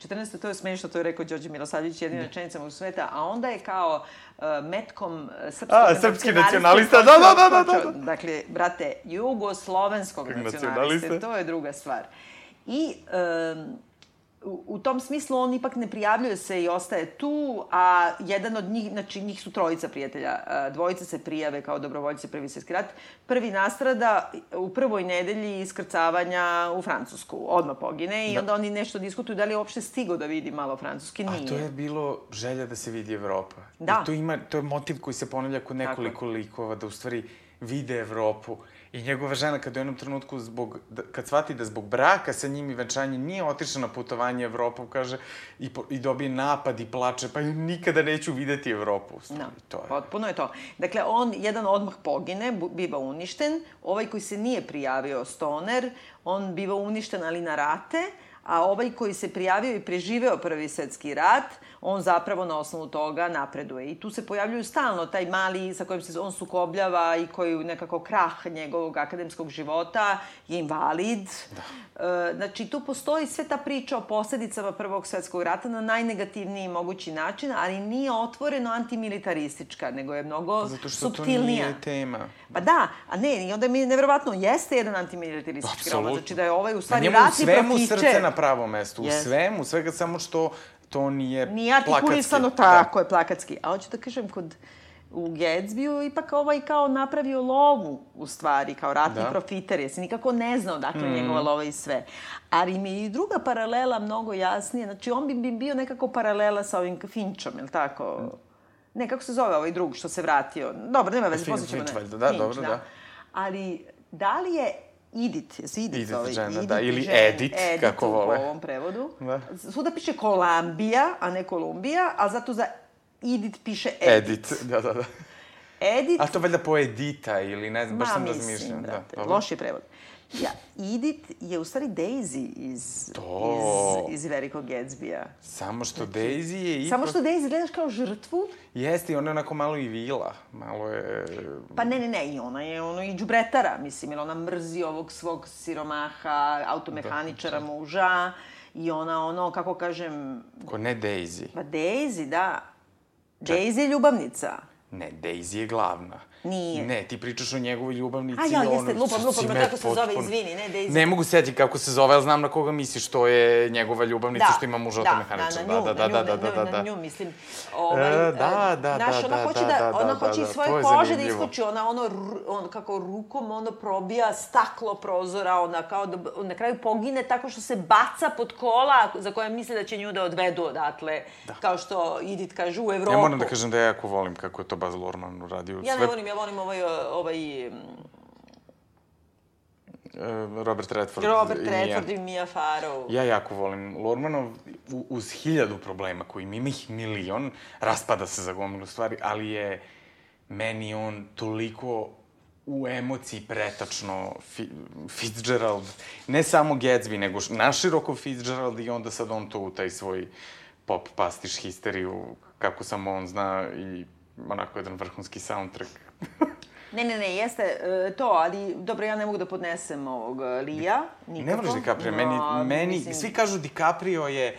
14. to je smešno, to je rekao Đorđe Milosavljević, jedina da. rečenica u sveta, a onda je kao uh, metkom srpskog a, srpski nacionalista, da, da, da, da, da, da. Dakle, brate, jugoslovenskog nacionalista, to je druga stvar. I um, u, tom smislu on ipak ne prijavljuje se i ostaje tu, a jedan od njih, znači njih su trojica prijatelja, dvojica se prijave kao dobrovoljci prvi svjetski rat. Prvi nastrada u prvoj nedelji iskrcavanja u Francusku, odmah pogine i da. onda oni nešto diskutuju da li je uopšte stigo da vidi malo Francuski, nije. A to je bilo želja da se vidi Evropa. Da. I to, ima, to je motiv koji se ponavlja kod nekoliko Tako. likova, da u stvari vide Evropu. I njegova žena kad u jednom trenutku zbog, da, kad shvati da zbog braka sa njim i venčanje nije otišla na putovanje Evropom, kaže, i, po, i dobije napad i plače, pa nikada neću videti Evropu. Stavi, no, to je. potpuno je to. Dakle, on jedan odmah pogine, biva uništen, ovaj koji se nije prijavio, Stoner, on biva uništen ali na rate, a ovaj koji se prijavio i preživeo prvi svetski rat, on zapravo na osnovu toga napreduje. I tu se pojavljuju stalno taj mali sa kojim se on sukobljava i koji nekako krah njegovog akademskog života je invalid. Da. E, znači, tu postoji sve ta priča o posledicama Prvog svetskog rata na najnegativniji mogući način, ali nije otvoreno antimilitaristička, nego je mnogo Zato što subtilnija. to nije tema. Pa da, a ne, i onda mi je nevjerovatno, jeste jedan antimilitaristički roman, znači da je ovaj u stvari ratni protiče. Njemu svemu srce na pravo mesto, u yes. svemu, svega samo što to nije, nije artikulisano, da. tako je, plakatski. A hoću da kažem, kod u Gatsbyu ipak ovaj kao napravio lovu, u stvari, kao ratni da. profiter, jer se nikako ne znao dakle mm. njegova lova i sve. Ali mi je i druga paralela mnogo jasnije, znači on bi, bi bio nekako paralela sa ovim Finčom, je li tako? Mm. Ne, kako se zove ovaj drug što se vratio? Dobro, nema veze, posle ćemo... Finč, da, da, dobro, da. da. Ali, da li je Idit, jesi Idit, Idit žena, Idit, da, ili žena, Edit, Edit, kako vole. u ovom prevodu. Da. Svuda piše Kolambija, a ne Kolumbija, a zato za Idit piše Edit. Edit, da, da, da. Edit... A to valjda po Edita ili ne znam, baš sam razmišljam. Da, brate, da, loš je prevod. Ja, Edith je u stvari Daisy iz, To. iz, iz Velikog Gatsby-a. Samo što Daisy je ipak... Samo što Daisy gledaš kao žrtvu, Jeste, i ona je onako malo i vila. Malo je... pa ne, ne, ne, i ona je ono i džubretara, mislim, jer ona mrzi ovog svog siromaha, automehaničara Da, muža, i ona ono, kako kažem, Ko ne Daisy. pa Daisy, da. Daisy je ljubavnica. Ne, Daisy je glavna. Nije. Ne, ti pričaš o njegovoj ljubavnici. A ja, ono, jeste, lupam, sad lupam, si na me kako se zove, izvini, ne, Daisy. Ne mogu setiti kako se zove, ali znam na koga misliš, to je njegova ljubavnica što ima muža da, automehaničara. Da, da, da, da, da, na nju, da, na da. nju, mislim. Ovaj, E, da, da, znaš, da, ona da, hoće da, da, da, ona da, hoće da, iz svoje kože da zanimljivo. iskuči, ona ono, on kako rukom ono probija staklo prozora, ona kao da na kraju pogine tako što se baca pod kola za koje misle da će nju da odvedu odatle, da. kao što Edith kaže u Evropu. Ja moram da kažem da ja jako volim kako je to Baz Luhrmann uradio. Ja ne Sve- volim, ja volim ovaj, ovaj mm, e, Robert Redford. Robert i Redford ja. i Mia Farrow. Ja jako volim Lormanov, uz hiljadu problema koji ima ih milion, raspada se za gomilu stvari, ali je meni on toliko u emociji pretačno Fi, Fitzgerald, ne samo Gatsby, nego naširoko Fitzgerald i onda sad on to u taj svoj pop pastiš histeriju, kako samo on zna i onako jedan vrhunski soundtrack. Ne, ne, ne, jeste e, to, ali dobro, ja ne mogu da podnesem ovog e, Lija, nikako. Ne voliš DiCaprio, meni, No, meni mislim, svi kažu DiCaprio je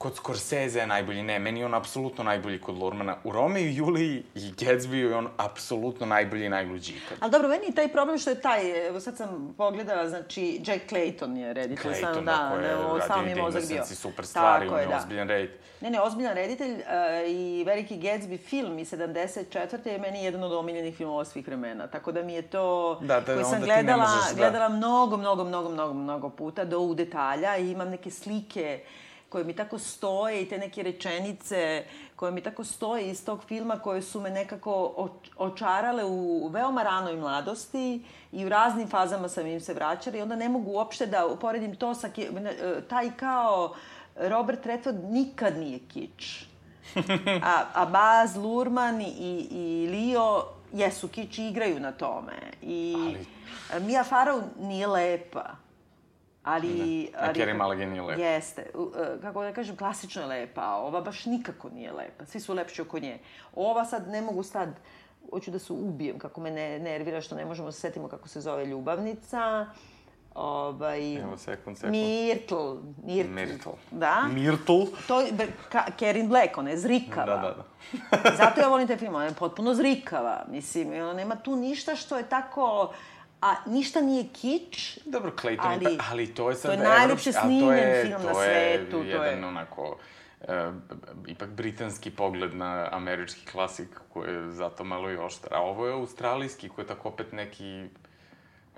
kod Scorsese najbolji, ne, meni je on apsolutno najbolji kod Lurmana. U Romeo i Juliji i Gatsby je on apsolutno najbolji i najluđi ikad. Ali dobro, meni je taj problem što je taj, evo sad sam pogledala, znači, Jack Clayton je reditelj, Clayton, stvarno, da, je ne, samo mi je mozak bio. Super stvari, Tako on je, je da. ozbiljan red. Ne, ne, ozbiljan reditelj uh, i Veliki Gatsby film iz 74. je meni jedan od omiljenih filmova svih vremena. Tako da mi je to, Da, da, koji sam gledala, možeš, da. gledala mnogo, mnogo, mnogo, mnogo, mnogo puta do u detalja i imam neke slike koje mi tako stoje i te neke rečenice koje mi tako stoje iz tog filma koje su me nekako oč- očarale u veoma ranoj mladosti i u raznim fazama sam im se vraćala i onda ne mogu uopšte da uporedim to sa e, taj kao Robert Redford nikad nije kič. A, a Baz Luhrmann i, i Leo jesu kič i igraju na tome. I ali... Mia Farrow nije lepa. Ali... A ali Carey Mulligan nije lepa. Jeste. E, Kako da kažem, klasično je lepa, a ova baš nikako nije lepa. Svi su lepši oko nje. Ova sad ne mogu sad... Hoću da se ubijem, kako me ne, nervira što ne možemo da se setimo kako se zove ljubavnica. Ovaj... Evo, sekund, sekund. Myrtle. Myrtle. Myrtle. Da. Myrtle. To je ka, Karen Black, ona je zrikava. Da, da, da. Zato ja volim taj film, ona je potpuno zrikava. Mislim, ona nema tu ništa što je tako... A ništa nije kič, Dobro, Clayton, Ali- ali, to je sad... to je najlepše a snimljen je, film na to je svetu, to jedan je- onako, e, ipak britanski pogled na američki klasik koji je zato malo i oštar. A ovo je australijski koji je tako opet neki...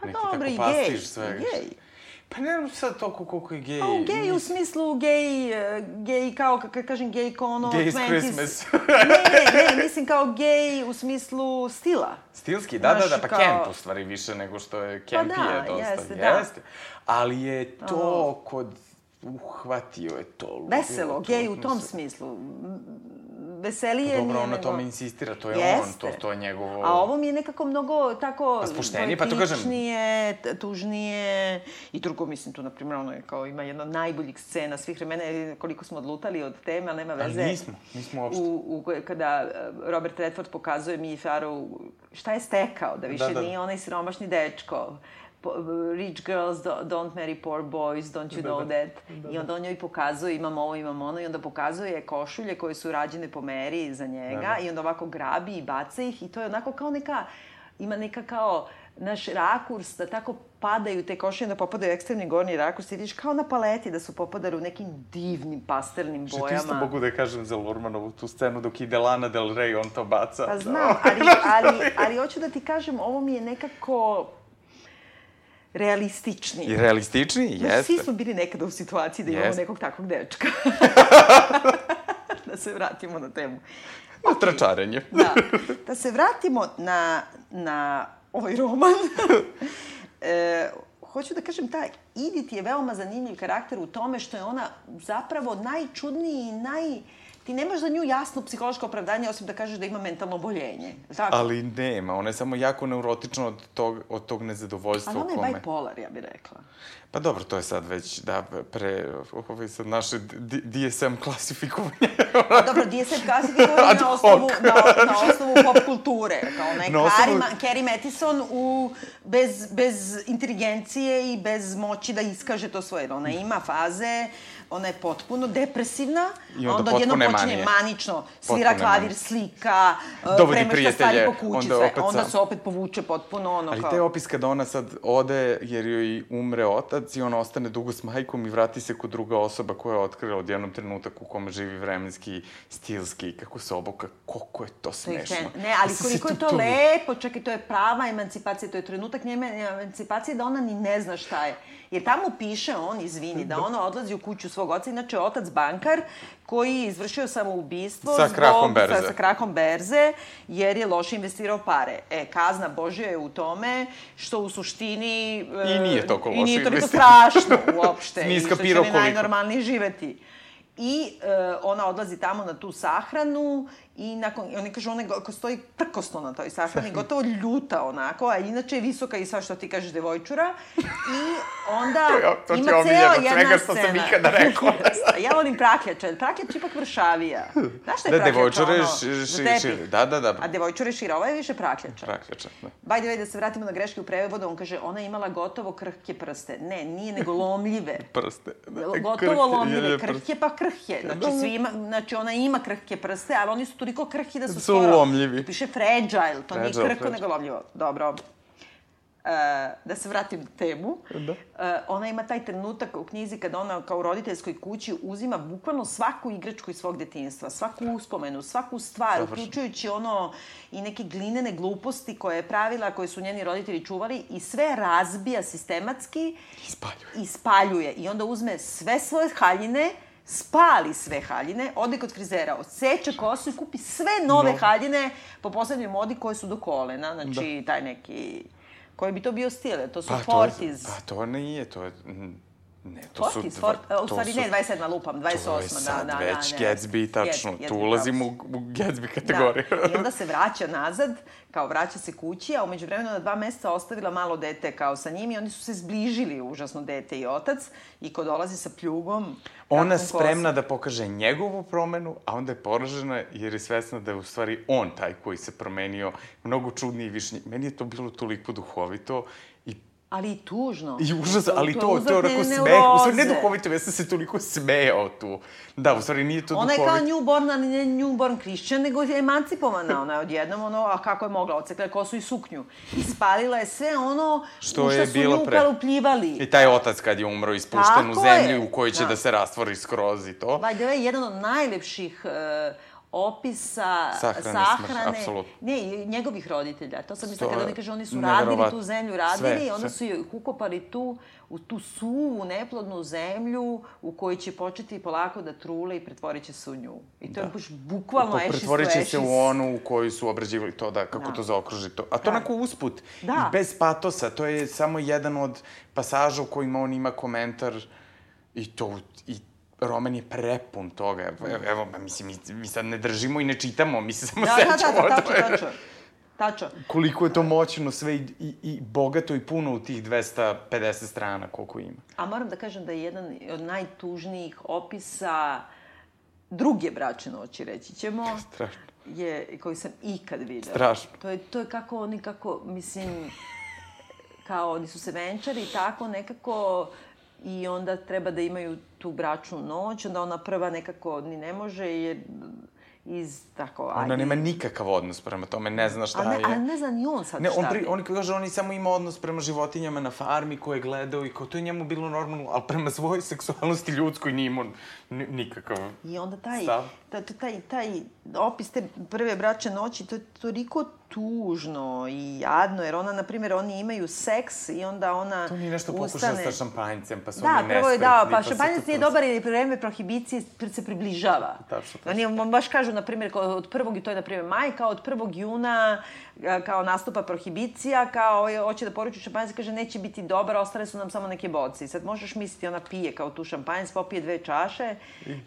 Pa neki dobro, tako pastiš svega. gej. Pa ne znam sad toliko koliko je gej. A u gej u smislu gej, e, gej kao, kad kažem gej kao ono... Gay is 20s. Christmas. ne, ne, ne, mislim kao gej u smislu stila. Stilski, da, da, da, Znaš, pa kao- camp u stvari više nego što je camp da, je dosta. jeste, da. jeste. Ali je to kod... Uhvatio je to. Veselo, gej u tom smislu. Veselije Dobro, nije on na nego- tome insistira, to je on, Jeste. to, to je njegovo... A ovo mi je nekako mnogo tako... Pa spuštenije, pa to kažem. tužnije. I drugo, mislim, tu, na primjer, ono je kao ima jedna od najboljih scena svih vremena, koliko smo odlutali od teme, ali nema veze. Ali nismo, nismo uopšte. U, u, kada e, Robert Redford pokazuje Miji Farrow šta je stekao, da više Da, da. nije onaj siromašni dečko. Rich girls do- don't marry poor boys, don't you Da, know da. that? I onda on njoj pokazuje, imam ovo, imam ono, i onda pokazuje košulje koje su rađene po meri za njega Da, da. i onda ovako grabi i baca ih i to je onako kao neka, ima neka kao naš rakurs, da tako padaju te košulje, da popadaju u ekstremni gornji rakurs i vidiš kao na paleti da su popadali u nekim divnim pastelnim Što ti bojama. isto mogu da kažem za Lurmanovu tu scenu dok ide Lana Del Rey, on to baca. Pa znam, ali, ali, ali hoću da ti kažem, ovo mi je nekako realističnije. I realističniji, Znaš, jeste. Svi smo bili nekada u situaciji da imamo Jeste. nekog takvog dečka. da se vratimo na temu. Otračarenje. Da, da se vratimo na, na ovaj roman. e, hoću da kažem, ta Edith je veoma zanimljiv karakter u tome što je ona zapravo najčudniji i naj ti nemaš za nju jasno psihološko opravdanje, osim da kažeš da ima mentalno oboljenje. Tako? Ali nema, ona je samo jako neurotična od tog, od tog nezadovoljstva Ali ona kome... je bipolar, ja bih rekla. Pa dobro, to je sad već, da, pre, ovo je sad naše DSM klasifikovanje. Pa dobro, DSM klasifikovanje na osnovu, na, na osnovu pop kulture. Kao onaj Na na osnovu-. Carrie Mathison u, bez, bez inteligencije i bez moći da iskaže to svoje. Ona ima faze, ona je potpuno depresivna, I a onda onda odjednom počinje manije. manično, svira Potpune klavir, manije. slika, uh, Dovodi premešta stvari prijatelje, po kući, onda sve. opet onda se opet povuče potpuno ono Ali kao... taj opis kada ona sad ode jer joj umre otac i ona ostane dugo s majkom i vrati se kod druga osoba koja je otkrila od jednom trenutak u kome živi vremenski, stilski, kako se obuka, koliko je to smešno. Ne, ali koliko je to tu- lepo, čekaj, to je prava emancipacija, to je trenutak njeme emancipacije da ona ni ne zna šta je. Jer tamo piše on, izvini, da ona odlazi u kuću svog oca, inače otac bankar koji je izvršio samoubistvo Sa zbog- krahom berze. Sa, sa krahom berze, jer je loše investirao pare. E, kazna Božja je u tome što u suštini... e, I nije toliko I loše nije toliko investirao. strašno uopšte. Nije I što će skapirao koliko. najnormalnije živeti. I e, ona odlazi tamo na tu sahranu i nakon, oni kažu, ona go- ko stoji prkosno na toj sahrani, gotovo ljuta onako, a inače je visoka i sva što ti kažeš devojčura. I onda To to ti ima je omiljeno cela od jedna svega što sam ikada rekao. ja volim prakljače, prakljač je ipak vršavija. Znaš šta je Da, prakljač? devojčura je ono, ši- za ši- tepih? šire. Da, da, da. A devojčura je šira, ovo je više prakljača. Prakljača, da. By the way, da se vratimo na greške u prevodu, on kaže, ona je imala gotovo krhke prste. Ne, nije nego lomljive. Prste. Da, Gotovo krhke, lomljive, krhke pa krhke. Znači, svi ima, znači, ona ima krhke prste, ali oni su toliko krhki da su, Su skoro... lomljivi. Tu piše fragile, to nije Fragile, krhko, fragile. nego lomljivo. Dobro. E, da se vratim na temu. Da. E, ona ima taj trenutak u knjizi kada ona kao u roditeljskoj kući uzima bukvalno svaku igračku iz svog detinjstva, svaku uspomenu, svaku stvar, Savršeno. uključujući ono i neke glinene gluposti koje je pravila, koje su njeni roditelji čuvali i sve razbija sistematski Ispaljuje. i spaljuje. I onda uzme sve svoje haljine, spali sve haljine, ode kod frizera, odseče kosu i kupi sve nove No. haljine po poslednjoj modi koje su do kolena. Znači, taj neki... Koji bi to bio stil? To su Pa to, je, Fortis. pa to nije, to je... mm, Ne, to su... Fortis, dva- Fort, u to stvari su- ne, 27. lupam, 28. To je da, sad da, već da, ne. Gatsby, tačno. Gatsby, tu ulazimo pravo u, u Gatsby Da. kategoriju. I onda se vraća nazad, kao vraća se kući, a umeđu vremenu na dva meseca ostavila malo dete kao sa njim i oni su se zbližili užasno dete i otac i ko dolazi sa pljugom... Ona spremna kosom. da pokaže njegovu promenu, a onda je poražena jer je svesna da je u stvari on taj koji se promenio, mnogo čudniji i višnji. Meni je to bilo toliko duhovito Ali i tužno. I užas, ali to, to, uzrok je onako smeh, u stvari ne duhovito, ja sam se toliko smejao tu. Da, u stvari nije to Ona je duhovito. kao newborn, ali ne newborn Christian, nego je emancipovana. Ona je odjednom, ono, a kako je mogla, ocekla je kosu i suknju. I spalila je sve ono Što u je su bilo nju pre. upljivali. I taj otac kad je umro ispušten u Tako zemlju je. u kojoj će Da. da se rastvori skroz i to. The way, jedan od najlepših uh, opisa Sahrane, sahrane, ne, njegovih roditelja. To sam mislila kada oni kažu, oni su radili tu zemlju, radili Sve, i onda sve. su je ukopali tu, u tu suvu, neplodnu zemlju u kojoj će početi polako da trule i pretvorit će se u nju. I to je baš bukvalno ešis Pretvorit će se u onu u kojoj su obrađivali to, da, kako Da. to zaokruži to. A to Da. onako usput, Da. i bez patosa, to je samo jedan od pasaža u kojima on ima komentar i to, i roman je prepun toga. Evo, evo, mislim, mi, mi sad ne držimo i ne čitamo, mi se samo Da, da, sećamo. da, da, to tačno, tačno. Tačno. Koliko je to moćno sve i, i, i bogato i puno u tih 250 strana koliko ima. A moram da kažem da je jedan od najtužnijih opisa druge bračne noći, reći ćemo, Strašno. je, koji sam ikad videla. Strašno. To je, to je kako oni, kako, mislim, kao oni su se venčali i tako nekako i onda treba da imaju tu bračnu noć, onda ona prva nekako ni ne može jer iz tako... Ona ajde. nema nikakav odnos prema tome, ne zna šta a ne, je. A ne zna ni on sad Ne, šta on, pri, bi. on kaže, on je samo ima odnos prema životinjama na farmi koje je gledao i kao to je njemu bilo normalno, ali prema svojoj seksualnosti ljudskoj nije imao ni- nikakav I onda taj, stav. taj, taj, taj opis te prve bračne noći, to je toliko tužno i jadno, jer ona, na primjer, oni imaju seks i onda ona To nije nešto ustane... pokušao sa šampanjcem, pa su Da, oni prvo je nespretni. da, pa se šampanjac nije dobar jer je vreme prohibicije se približava. Tačno, tačno. Oni baš kažu, na primjer, od prvog, i to je na primjer maj, kao od prvog juna, kao nastupa prohibicija, kao je, hoće da poruči šampanjac, kaže neće biti dobar, ostale su nam samo neke boce. I sad možeš misliti, ona pije kao tu šampanjac, popije dve čaše,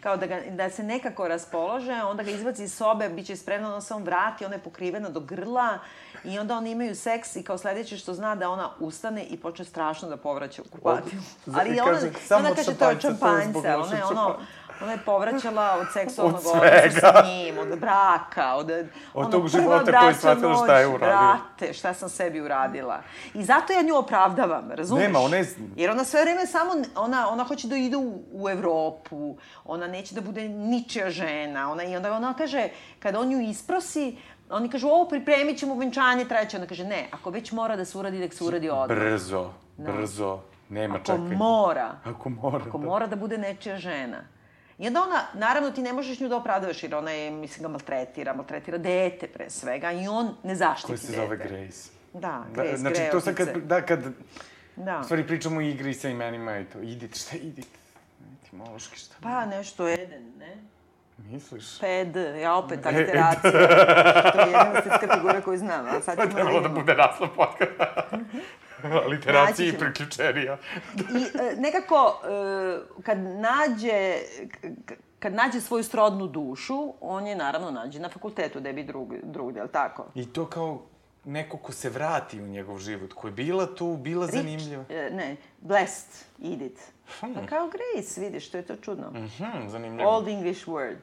kao da, ga, da se nekako raspolože, onda ga izbaci iz sobe, bit će spremno, onda se on vrati, ona je pokrivena do grla i onda oni imaju seks i kao sledeće što zna da ona ustane i počne strašno da povraća u kupatiju. Ali ona, ona kaže to je šampanjca, ona je ono. Ona je povraćala od seksualnog Od odnosa sa njim, od braka, od, od tog života koji je shvatila šta je uradila. Brate, šta sam sebi uradila. I zato ja nju opravdavam, razumeš? Nema, ona je- Jer ona sve vreme samo, ona, ona hoće da ide u, u Evropu, ona neće da bude ničija žena, ona, i onda ona kaže, kada on nju isprosi, oni kažu, o, pripremit ćemo venčanje treće. Ona kaže, ne, ako već mora da se uradi, nek se uradi odmah. Brzo, brzo. Nema Ako čekanja. mora. Ako mora, Ako da. mora da bude nečija žena. I onda ona, naravno ti ne možeš nju da opravdavaš jer ona je, mislim, ga maltretira, maltretira dete pre svega i on ne zaštiti Koja se dete. zove Grace. Da, Da, Grace, znači, to sad kad, da, kad, Da. u stvari pričamo o igri sa imenima i to, idite, šta idite? Etimološki šta? Pa nešto Eden, ne? Misliš? Ped, ja opet E, aliteracija. to je jedina svetska figura koju znam, a sad To ćemo da trebalo da vidimo. bude naslov podcasta. Literacija i priključenija. I e, nekako, e, kad nađe, kad nađe svoju srodnu dušu, on je naravno nađe na fakultetu, da bi drug, drugde, ali tako? I to kao neko ko se vrati u njegov život, ko je bila tu, bila zanimljiva. Rich, e, ne, blessed, Edith. Hmm. Pa kao Grace, vidiš, to je to čudno. Mhm, zanimljivo. Old English word.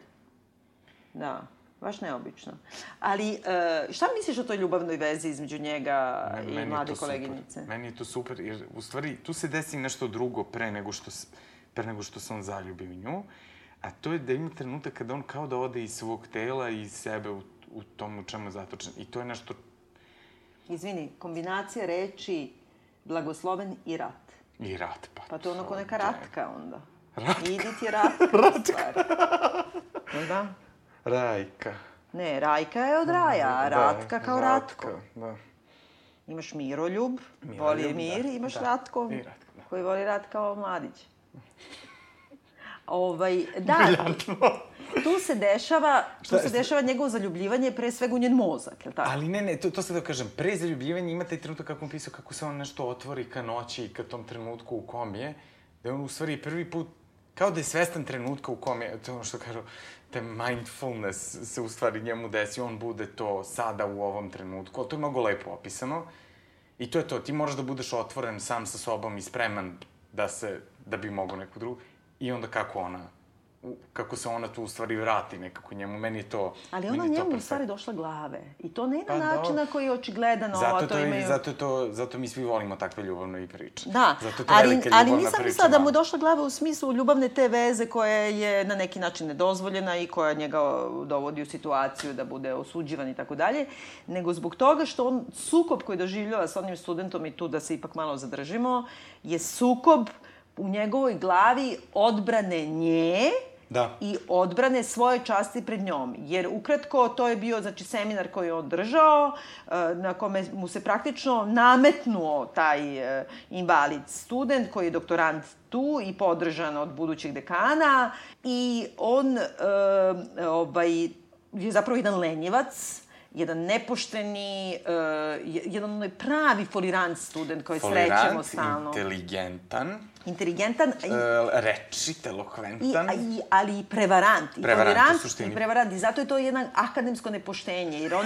Da, baš neobično. Ali, e, šta misliš o toj ljubavnoj vezi između njega i mlade to super. koleginice? Meni je to super, jer u stvari tu se desi nešto drugo pre nego što, pre nego što se on zaljubi u nju. A to je da ima trenutak kada on kao da ode iz svog tela i iz sebe u, u tom u čemu je zatočen. I to je nešto... Izvini, kombinacija reči blagosloven i rat. I rat, pa. Pa to je onako neka ratka onda. Ratka. Idit je ratka. ratka. Jel da? Rajka. Ne, Rajka je od raja, a Ratka kao Ratko. Da. Imaš Miroljub, Miroljub, voli mir, da, imaš da. Ratko, I Ratko, da. koji voli rat kao mladić. Ovaj, da, tu se dešava, tu se dešava njegovo zaljubljivanje pre svega u njen mozak, je li tako? Ali ne, ne, to, to sad da kažem, pre zaljubljivanja ima taj trenutak kako on pisao, kako se on nešto otvori ka noći i ka tom trenutku u kom je, da je on u stvari prvi put, kao da je svestan trenutka u kom je, to što kažu, te mindfulness se u stvari njemu desi, on bude to sada u ovom trenutku, to je mnogo lepo opisano. I to je to, ti moraš da budeš otvoren sam sa sobom i spreman da se, da bi mogo neku drugu. I onda kako ona, kako se ona tu u stvari vrati nekako njemu, meni je to, Ali ona njemu u stvari došla glave. I to ne na Pa, način dobro. na koji je očigledan ova, Zato to to imaju... zato to, zato mi svi volimo takve ljubavne i priče. Da, zato to ali, ali nisam mislila da mu je došla glava u smislu ljubavne te veze koja je na neki način nedozvoljena i koja njega dovodi u situaciju da bude osuđivan i tako dalje, nego zbog toga što on sukob koji doživljava sa onim studentom i tu da se ipak malo zadržimo, je sukob u njegovoj glavi odbrane nje, Da. i odbrane svoje časti pred njom. Jer ukratko to je bio znači seminar koji je on držao e, na kome mu se praktično nametnuo taj e, invalid student koji je doktorant tu i podržan od budućeg dekana i on e, ovaj je zapravo jedan lenjivac jedan nepošteni, uh, jedan onaj pravi folirant student koji srećemo stalno. inteligentan, Inteligentan i uh, rečit, I, elokventan. i, ali i prevarant. I Prevarant, u suštini. I prevarant. I zato je to jedno akademsko nepoštenje. Jer on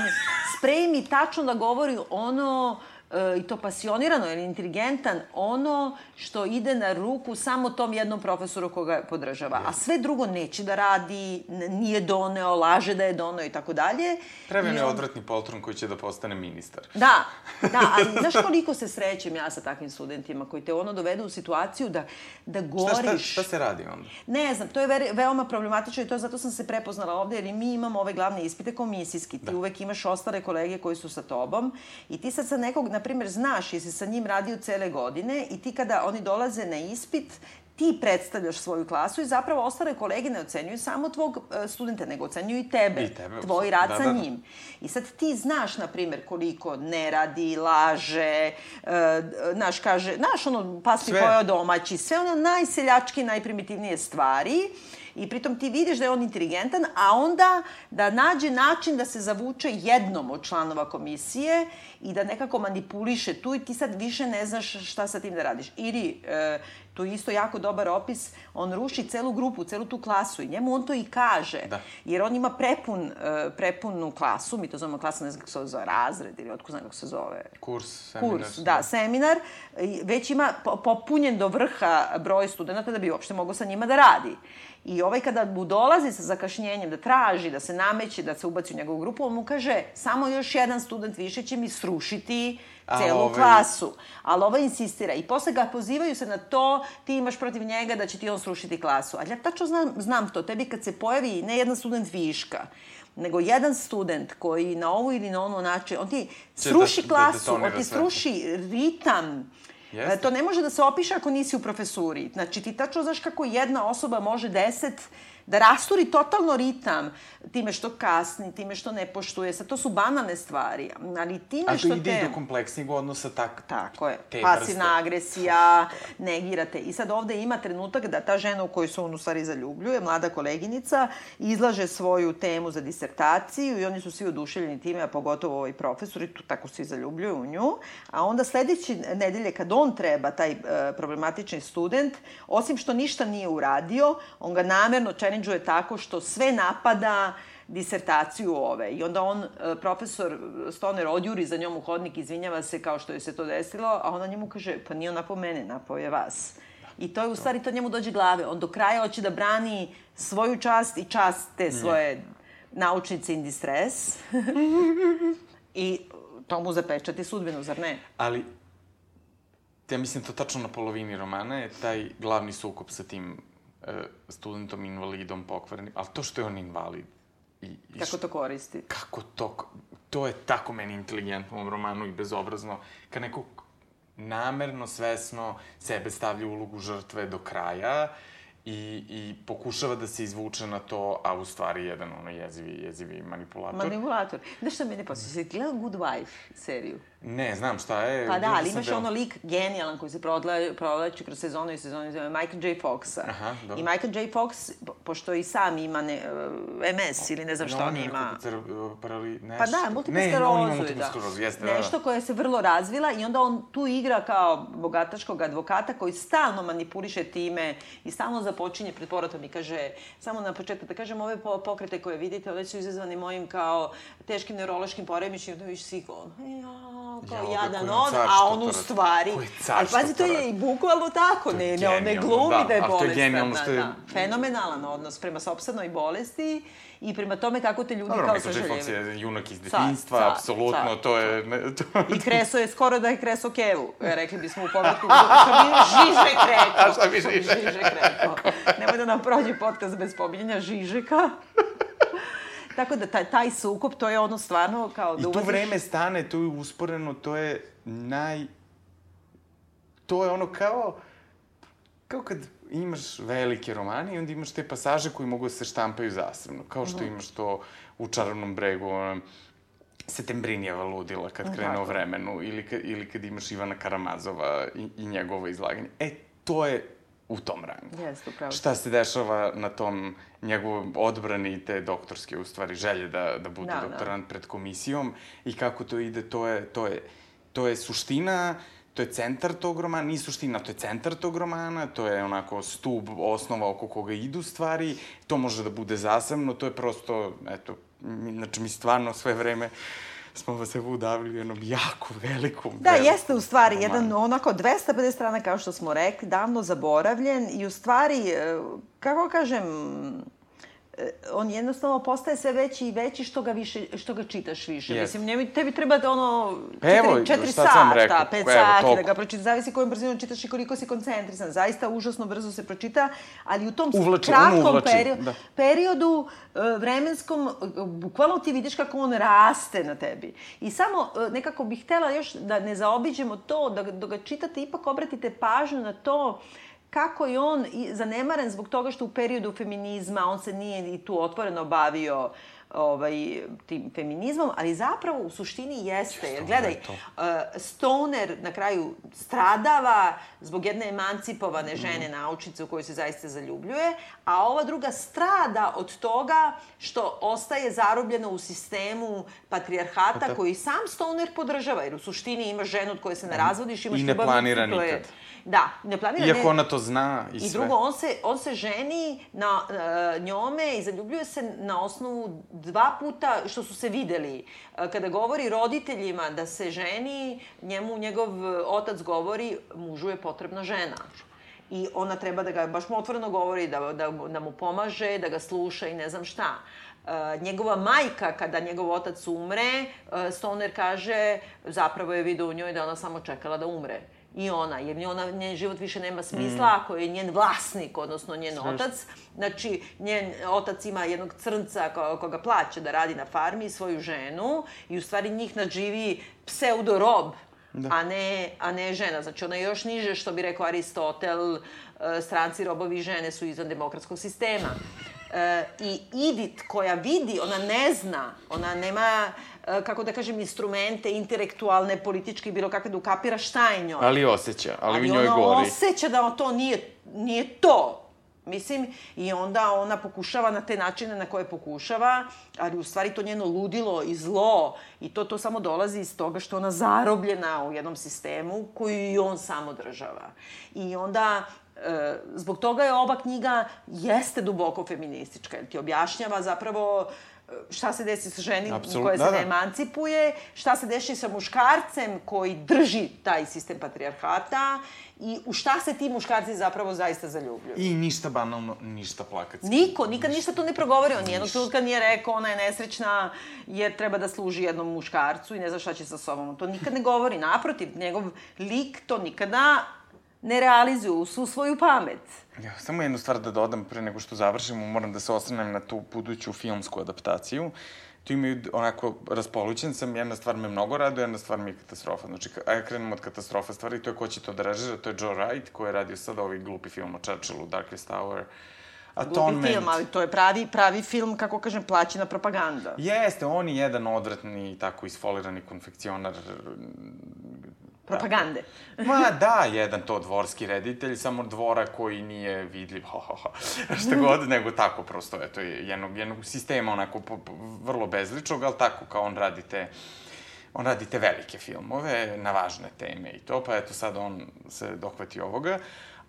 spremi tačno da govori ono e, i to pasionirano, je inteligentan, ono što ide na ruku samo tom jednom profesoru koga podržava. A sve drugo neće da radi, nije doneo, laže da je doneo i tako dalje. Pravi I onaj on- odvratni poltron koji će da postane ministar. Da, da, ali znaš koliko se srećem ja sa takvim studentima koji te ono dovedu u situaciju da, da Šta, goriš. šta, šta se radi onda? Ne znam, to je veri, veoma problematično i to zato sam se prepoznala ovde, jer i mi imamo ove glavne ispite komisijski. Ti Da. uvek imaš ostale kolege koji su sa tobom i ti sad sa nekog, na primjer, znaš, jesi sa njim radio cele godine i ti kada oni dolaze na ispit, ti predstavljaš svoju klasu i zapravo ostale kolege ne ocenjuju samo tvog e, studenta, nego ocenjuju i tebe, I tebe, tvoj rad da, sa da, da. njim. I sad ti znaš, na primjer, koliko ne radi, laže, e, znaš, kaže, znaš, ono, paspi Sve. pojao domaći, sve ono najseljački, najprimitivnije stvari i pritom ti vidiš da je on inteligentan, a onda da nađe način da se zavuče jednom od članova komisije i da nekako manipuliše tu i ti sad više ne znaš šta sa tim da radiš. Ili, e, to je isto jako dobar opis, on ruši celu grupu, celu tu klasu i njemu on to i kaže. Da. Jer on ima prepun, e, prepunu klasu, mi to zovemo klasu, ne znam kako se zove, razred ili otko znam kako se zove. Kurs, seminar. Kurs, da, seminar, i već ima po- popunjen do vrha broj studenta da bi uopšte mogao sa njima da radi. I ovaj kada mu dolazi sa zakašnjenjem da traži, da se nameće, da se ubaci u njegovu grupu, on mu kaže samo još jedan student više će mi srušiti celu ovaj- klasu. Ali ovaj insistira. I posle ga pozivaju se na to, ti imaš protiv njega da će ti on srušiti klasu. Ali ja tačno znam, znam to. Tebi kad se pojavi ne jedan student viška, nego jedan student koji na ovu ili na onu način, on ti sruši da- klasu, on ti sruši ritam. Jeste. E, To ne može da se opiše ako nisi u profesuri. Znači, ti tačno znaš kako jedna osoba može deset da rasturi totalno ritam time što kasni, time što ne poštuje. Sad, to su banalne stvari, ali time A to što ide te... i do kompleksnijeg odnosa tak, Tako je. te Pasivna vrste. agresija, negirate. I sad ovde ima trenutak da ta žena u koju se on u stvari zaljubljuje, mlada koleginica, izlaže svoju temu za disertaciju i oni su svi oduševljeni time, a pogotovo ovaj profesor i tu tako svi zaljubljuju u nju. A onda sledeće nedelje kad on treba, taj e, problematični student, osim što ništa nije uradio, on ga namerno challenge tako što sve napada disertaciju ove. I onda on, e, profesor Stoner, odjuri za njom u hodnik, izvinjava se kao što je se to desilo, a ona njemu kaže, pa nije on napao mene, napao je vas. I to je u stvari, to njemu dođe glave. On do kraja hoće da brani svoju čast i čast te svoje naučnice in distress. I to mu zapečati sudbinu, zar ne? Ali, ja mislim to tačno na polovini romana je taj glavni sukob sa tim studentom invalidom pokvarenim, ali to što je on invalid i, i Kako to koristi? kako to, to je tako meni inteligentno u ovom romanu i bezobrazno, kad neko namerno, svesno sebe stavlja u ulogu žrtve do kraja i, i pokušava da se izvuče na to, a u stvari jedan ono jezivi, jezivi manipulator. Manipulator. Znaš šta mene posjeća? Si gledao Good Wife seriju? Ne, znam šta je. Pa da, ali imaš deo. ono lik genijalan koji se prodla- provlači kroz sezonu i sezonu, zove Michael J. Foxa. Aha, dobro. I Michael J. Fox, po- pošto i sam ima ne, uh, MS ili ne znam šta on ne, ima. cer- parali, nešto. Pa da, Ne, multipla on da. jeste, da, da. Nešto koje se vrlo razvila i onda on tu igra kao bogataškog advokata koji stalno manipuliše time i stalno započinje pred povratom i kaže, samo na početak da kažem, ove po- pokrete koje vidite, ove su izazvani mojim kao teškim neurološkim poremećima, da viš svi kao, kao Jao, jadan on, a on u stvari... Ali pazi, to je i bukvalno tako, ne, ne, on ne glumi da, da je to je bolestan. genijalno što je- Da, fenomenalan odnos prema sopstvenoj bolesti i prema tome kako te ljudi Dobro, kao Michael J. Fox sažaljevaju. je junak iz detinjstva, apsolutno, to je... Ne, to, I kreso je skoro da je kreso kevu, e, rekli bismo u povratku. Žižek rekao. A šta bi Žižek Žižek rekao. Nemoj da nam prođe podcast bez pominjanja Žižeka. Tako da taj, taj sukob, to je ono stvarno kao da I ulaziš... vreme stane, to je usporeno, to je naj... To je ono kao... Kao kad imaš velike romane i onda imaš te pasaže koji mogu da se štampaju zasebno. Kao što Mhm. imaš to u Čarobnom bregu, ono, Setembrinijeva ludila kad krene o vremenu, ili, ka, ili kad imaš Ivana Karamazova i, i njegovo izlaganje. E, to je u tom rangu. Jeste, upravo. Šta se dešava na tom njegovom odbrani te doktorske, u stvari, želje da, da bude Da, da. doktorant pred komisijom i kako to ide, to je, to je, to je suština, to je centar tog romana, nije suština, to je centar tog romana, to je onako stub, osnova oko koga idu stvari, to može da bude zasebno, to je prosto, eto, znači mi stvarno sve vreme smo vas evo udavili u jednom jako velikom, Da, velikom jeste u stvari romanu. jedan onako 250 strana kao što smo rekli, davno zaboravljen i u stvari, e, kako kažem, on jednostavno postaje sve veći i veći što ga više što ga čitaš više. Jeste. Mislim njemu tebi treba da ono Pa evo, 4 4 šta sam vam sata, rekao, 5 evo, sati da ga pročitaš, zavisi kojom brzinom čitaš i koliko si koncentrisan. Zaista užasno brzo se pročita, ali u tom Uvlači, kratkom uvlači, periodu, da. periodu e, vremenskom, e, bukvalno ti vidiš kako on raste na tebi. I samo nekako bih htela još da ne zaobiđemo to, da, da ga čitate, ipak obratite pažnju na to kako je on zanemaren zbog toga što u periodu feminizma on se nije i tu otvoreno bavio ovaj, tim feminizmom, ali zapravo u suštini jeste. Jer gledaj, uh, Stoner na kraju stradava zbog jedne emancipovane mhm. žene, mm. naučice u kojoj se zaista zaljubljuje, a ova druga strada od toga što ostaje zarobljena u sistemu patrijarhata koji sam Stoner podržava, jer u suštini ima ženu od koje se ne razvodiš, imaš I ne planira nikad. Je, Da, ne planira. Iako ne, ona to zna i, I sve. drugo, on se, on se ženi na uh, njome i zaljubljuje se na osnovu dva puta što su se videli. Uh, kada govori roditeljima da se ženi, njemu njegov otac govori, mužu je potrebna žena i ona treba da ga, baš mu otvoreno govori, da, da, da mu pomaže, da ga sluša i ne znam šta. Uh, njegova majka, kada njegov otac umre, uh, Stoner kaže, zapravo je vidio u njoj da ona samo čekala da umre i ona, jer ona, njen život više nema smisla mm. ako je njen vlasnik, odnosno njen Sve. otac. Znači, njen otac ima jednog crnca ko, koga plaća da radi na farmi, svoju ženu, i u stvari njih nadživi pseudorob, da. a, ne, a ne žena. Znači, ona je još niže, što bi rekao Aristotel, e, stranci, robovi žene su izvan demokratskog sistema. E, I Idit koja vidi, ona ne zna, ona nema kako da kažem, instrumente intelektualne, političke, bilo kakve, da ukapira šta je njoj. Ali osjeća, ali, ali u njoj gori. Ali ona osjeća da to nije, nije to. Mislim, i onda ona pokušava na te načine na koje pokušava, ali u stvari to njeno ludilo i zlo, i to, to samo dolazi iz toga što ona zarobljena u jednom sistemu koju i on samo održava. I onda E, zbog toga je ova knjiga jeste duboko feministička, jer ti objašnjava zapravo šta se desi sa ženim Absolut, koja se da, da. ne emancipuje, šta se desi sa muškarcem koji drži taj sistem patrijarhata i u šta se ti muškarci zapravo zaista zaljubljuju. I ništa banalno, ništa plakatski. Niko, nikad ništa to ne progovori. On nijednog trenutka nije rekao ona je nesrećna jer treba da služi jednom muškarcu i ne zna šta će sa sobom. To nikad ne govori. Naprotiv, njegov lik to nikada ne realizuju svu svoju pamet. Ja, samo jednu stvar da dodam pre nego što završimo, moram da se osvrnem na tu buduću filmsku adaptaciju. Tu imaju, onako, raspolućen sam, jedna stvar me mnogo raduje, jedna stvar mi je katastrofa. Znači, ja krenemo od katastrofa stvari, to je ko će to da režira, to je Joe Wright, koji je radio sad ovaj glupi film o Churchillu, Darkest Tower. Atonement. Glupi film, ali to je pravi, pravi film, kako kažem, plaćena propaganda. Jeste, on je jedan odvratni, tako isfolirani konfekcionar propagande. Ma da, jedan to dvorski reditelj, samo dvora koji nije vidljiv, ho, ho, ho, šta god, nego tako prosto, eto, jednog, jednog sistema onako po, po, vrlo bezličnog, ali tako kao on radite on radi te velike filmove na važne teme i to, pa eto sad on se dohvati ovoga.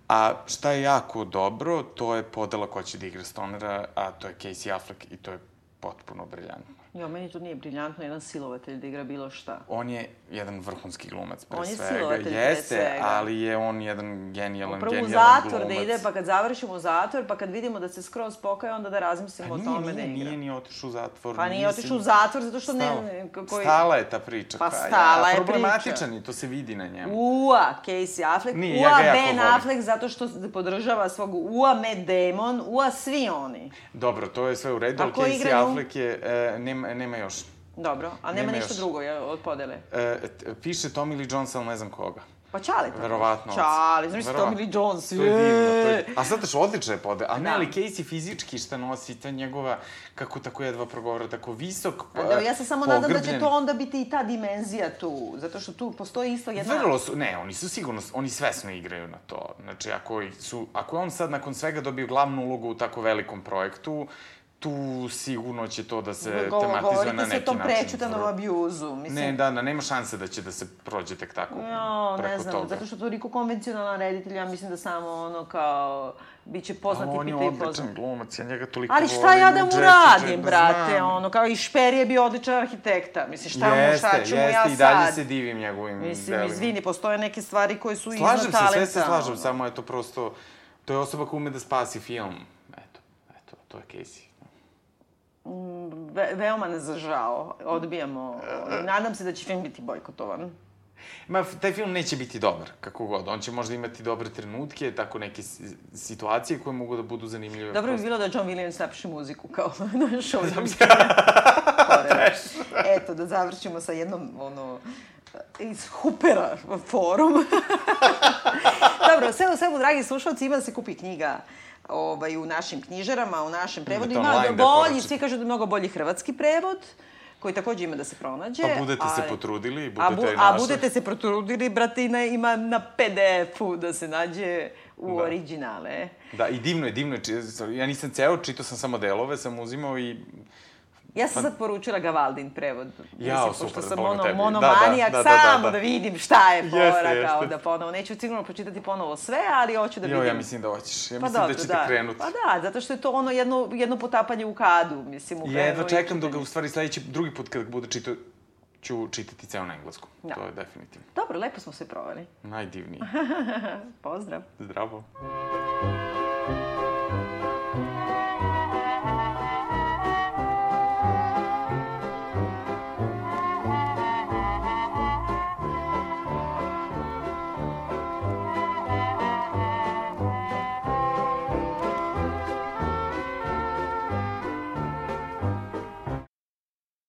A šta je jako dobro, to je podela ko će da igra Stonera, a to je Casey Affleck i to je potpuno briljantno. Jo, meni to nije briljantno, jedan silovatelj da igra bilo šta. On je jedan vrhunski glumac, pre on svega. On je silovatelj, Jeste, pre svega. ali je on jedan genijalan, Upravo genijalan glumac. Upravo u zatvor da ide, pa kad završimo u zatvor, pa kad vidimo da se skroz pokaje, onda da razmislimo o tome da igra. Nije, nije otišao u zatvor. Pa nije otišao u zatvor zato što stala. ne... Koji... Stala je ta priča. Pa stala je problematičan i to se vidi na njemu. Ua, Casey Affleck, nije, ua ja Ben Affleck zato što podržava svog ua Matt Damon, ua svi oni. Dobro, to je sve u redu, ali Casey Affleck je, e, nema, nema još Dobro, a nema, nema ništa još. drugo je, od podele? E, piše Tommy Lee Jones, ali ne znam koga. Pa Čale. Verovatno. Čale, znaš Tommy Lee Jones. To je divno. To je... A sad teš odlična je pode. A ne, da. ali Casey fizički šta nosi, ta njegova, kako tako jedva progovara, tako visok, pa, da, Ja se samo pogrbljen. nadam da će to onda biti i ta dimenzija tu, zato što tu postoji isto jedna... Vrlo su, ne, oni su sigurno, oni svesno igraju na to. Znači, ako, su, ako je on sad nakon svega dobio glavnu ulogu u tako velikom projektu, tu sigurno će to da se Go, tematizuje na neki način. Govorite se tom prečutanom abuzu. Mislim... Ne, da, da, nema šanse da će da se prođe tek tako jo, preko ne znam, toga. zato što to Riko konvencionalan reditelj, ja mislim da samo ono kao biće poznati pita i poznati. On je odličan glumac, ja njega toliko Ali šta ja da mu radim, brate, znam. ono, kao i Šper je bio odličan arhitekta, mislim, šta jeste, mu, šta ću mu ja sad? Jeste, i dalje se divim njegovim Mislim, delima. izvini, postoje neke stvari koje su iznad talenta. Slažem se, sve se slažem, samo je to prosto, to je osoba koja ume da spasi film. Eto, eto, to je Casey. Ve, veoma ne zažao. Odbijamo. Nadam se da će film biti bojkotovan. Ma, taj film neće biti dobar, kako god. On će možda imati dobre trenutke, tako neke situacije koje mogu da budu zanimljive. Dobro bi bilo da John Williams napiše muziku kao na show. Eto, da završimo sa jednom, ono, iz Hupera forum. dobro, sve u svemu, dragi slušalci, ima da se kupi knjiga ovaj, u našim knjižarama, u našem prevodu. Imate Ima da bolji, svi kažu da je mnogo bolji hrvatski prevod koji takođe ima da se pronađe. Pa budete se ali- potrudili i A, budete bu, našli. a budete se potrudili, brate, na, ima na PDF-u da se nađe u Da. originale. Da, i divno je, divno je. Ja nisam ceo, čitao sam samo delove, sam uzimao i... Ja sam sad poručila Gavaldin prevod. Jao, Mislim, super, pošto sam ono. Da, monomanijak, da, da, da, da, samo da. da vidim šta je fora, Jeste, kao jeste. da ponovo. Neću sigurno pročitati ponovo sve, ali hoću da vidim. Jo, ja mislim da hoćeš. Ja Pa mislim dobro, da ćete krenuti. Pa da, zato što je to ono jedno, jedno potapanje u kadu, mislim, u krenu jedva čekam dok ga u stvari sledeći, drugi put kad bude čitao, ću čitati ceo na engleskom. Da. To je definitivno. Dobro, lepo smo se provali. Najdivniji. Pozdrav. Zdravo.